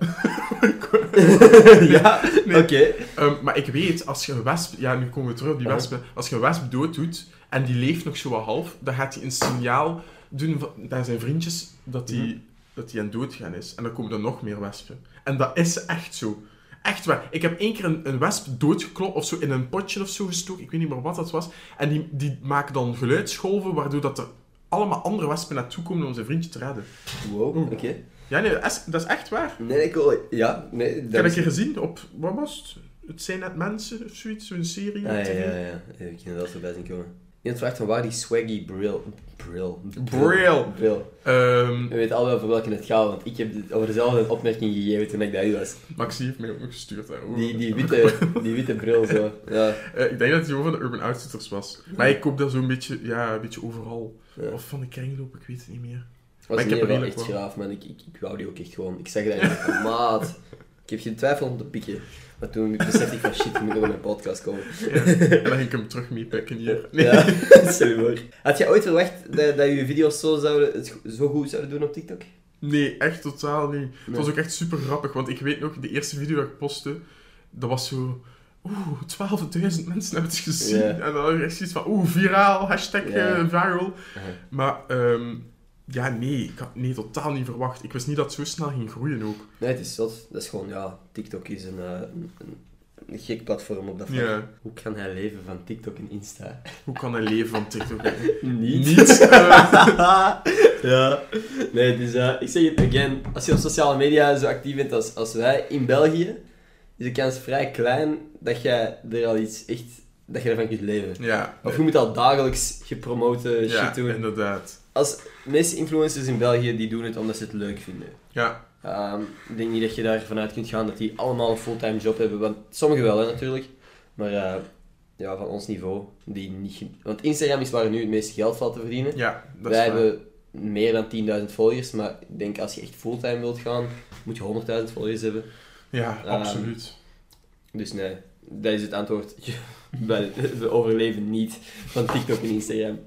Speaker 1: ja?
Speaker 2: Nee.
Speaker 1: Oké.
Speaker 2: Ehm, maar ik weet, als je een wesp... Ja, nu komen we terug op die wespen. Als je een wesp dooddoet en die leeft nog zo wat half, dan gaat hij een signaal doen naar zijn vriendjes dat hij
Speaker 1: Mhm.
Speaker 2: dat die aan het doodgaan is. En dan komen er nog meer wespen. En dat is echt zo. Echt waar. Ik heb één keer een, een wesp doodgeklopt of zo in een potje of zo gestoken. Ik weet niet meer wat dat was. En die, die maken dan geluidsgolven, waardoor dat er allemaal andere wespen naartoe komen om zijn vriendje te redden.
Speaker 1: Wow, oké.
Speaker 2: Ja, nee, dat is, echt waar.
Speaker 1: Nee, ik wil... Ja, nee.
Speaker 2: Ik
Speaker 1: dat
Speaker 2: heb
Speaker 1: is-
Speaker 2: keer gezien op, wat was het? Het zijn net mensen of zoiets, zo'n serie.
Speaker 1: Ah, ja, ja, ja. Ik ken dat voorbij zien komen. Iemand vraagt van waar die swaggy bril... Bril.
Speaker 2: Bril.
Speaker 1: Bril.
Speaker 2: Ehm,
Speaker 1: We weten allemaal over welke het gaat, want ik heb over dezelfde opmerking gegeven toen ik u was.
Speaker 2: Maxi heeft mij ook nog gestuurd. Hè, over-
Speaker 1: Die, die, (laughs) witte, die witte bril zo. Ja.
Speaker 2: Eh, ik denk dat hij over de Urban Outfitters was. Maar ik koop dat zo'n beetje, ja, een beetje overal.
Speaker 1: ja.
Speaker 2: Of van de kringloop, ik weet het niet meer.
Speaker 1: Was
Speaker 2: ik heb er
Speaker 1: geval echt graaf, man. Ik, ik, ik wou die ook echt gewoon. Ik zeg dat eigenlijk, (laughs) maat. Ik heb geen twijfel om te pikken. Maar toen besefte ik van shit, ik moet nog mijn podcast komen.
Speaker 2: Ja. En dan ging ik hem terug meepikken hier. Nee.
Speaker 1: Ja, je voor. Had je ooit verwacht dat, dat je video's zo, zouden, zo goed zouden doen op TikTok?
Speaker 2: nee, echt totaal niet. Het was ook echt super grappig, want ik weet nog, de eerste video dat ik postte, dat was zo... Oeh, 12.000 mensen hebben het gezien. En dan had ik echt zoiets van, oeh, viraal, hashtag eh, viral.
Speaker 1: Uh-huh.
Speaker 2: Maar, ehm, ja, nee, ik had nee, totaal niet verwacht. Ik wist niet dat het zo snel ging groeien ook.
Speaker 1: Nee, het is zot. Dat is gewoon, ja, TikTok is een, eh, een, gek platform op dat vlak.
Speaker 2: Ja.
Speaker 1: Hoe kan hij leven van TikTok en Insta?
Speaker 2: Hoe kan hij leven van TikTok? (laughs)
Speaker 1: Niet.
Speaker 2: Niet. (laughs)
Speaker 1: ja. Nee, dus eh, ik zeg het again. Als je op sociale media zo actief bent als, als wij in België, is de kans vrij klein dat jij er al iets echt... dat je ervan kunt leven.
Speaker 2: ja.
Speaker 1: Of je moet al dagelijks gepromote
Speaker 2: ja,
Speaker 1: shit doen.
Speaker 2: inderdaad.
Speaker 1: Als meeste influencers in België, die doen het omdat ze het leuk vinden.
Speaker 2: Ja,
Speaker 1: Ehm, ik denk niet dat je daarvan uit kunt gaan dat die allemaal een fulltime job hebben. Want sommigen wel, hè, natuurlijk. Maar eh, ja, van ons niveau, die niet... Want Instagram is waar nu het meeste geld valt te verdienen.
Speaker 2: ja, dat
Speaker 1: Wij
Speaker 2: is
Speaker 1: hebben meer dan 10.000 volgers, maar ik denk als je echt fulltime wilt gaan, moet je 100.000 volgers hebben.
Speaker 2: Ja,
Speaker 1: Ehm,
Speaker 2: absoluut.
Speaker 1: Dus nee, dat is het antwoord. (laughs) We overleven niet van TikTok en Instagram.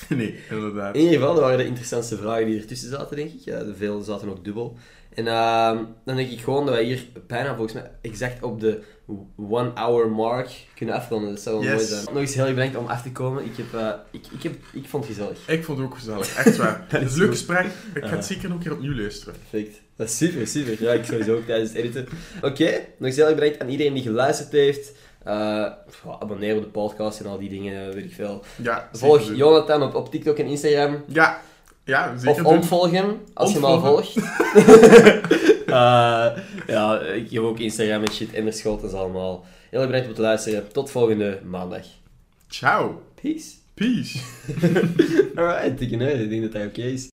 Speaker 1: (laughs)
Speaker 2: Nee, inderdaad.
Speaker 1: In ieder geval, dat waren de interessantste vragen die ertussen zaten, denk ik. Ja, veel zaten ook dubbel. En ehm, dan denk ik gewoon dat wij hier bijna volgens mij exact op de one hour mark kunnen afronden. Dat zou wel
Speaker 2: Yes.
Speaker 1: mooi zijn. Nog eens heel erg bedankt om af te komen. Ik, heb, eh, ik, ik, heb, ik vond het gezellig.
Speaker 2: Ik vond het ook gezellig, echt waar. (laughs) Het is leuk gesprek. Ik ga het zeker nog een keer opnieuw luisteren.
Speaker 1: Perfect. Dat is super, super. Ja, ik sowieso ook tijdens het editen. Oké, nog eens heel erg bedankt aan iedereen die geluisterd heeft. Eh, abonneer op de podcast en al die dingen, weet ik veel.
Speaker 2: Ja,
Speaker 1: Volg
Speaker 2: zeker.
Speaker 1: Jonathan op, op TikTok en Instagram.
Speaker 2: Ja, ja zeker
Speaker 1: Of hem, als je hem al volgt. (laughs) Eh, ja, ik heb ook Instagram en shit en de schoot, is allemaal. Heel erg bedankt om te luisteren. Tot volgende maandag.
Speaker 2: Ciao.
Speaker 1: Peace.
Speaker 2: Peace. (laughs)
Speaker 1: Alright, ik denk dat dat oké is.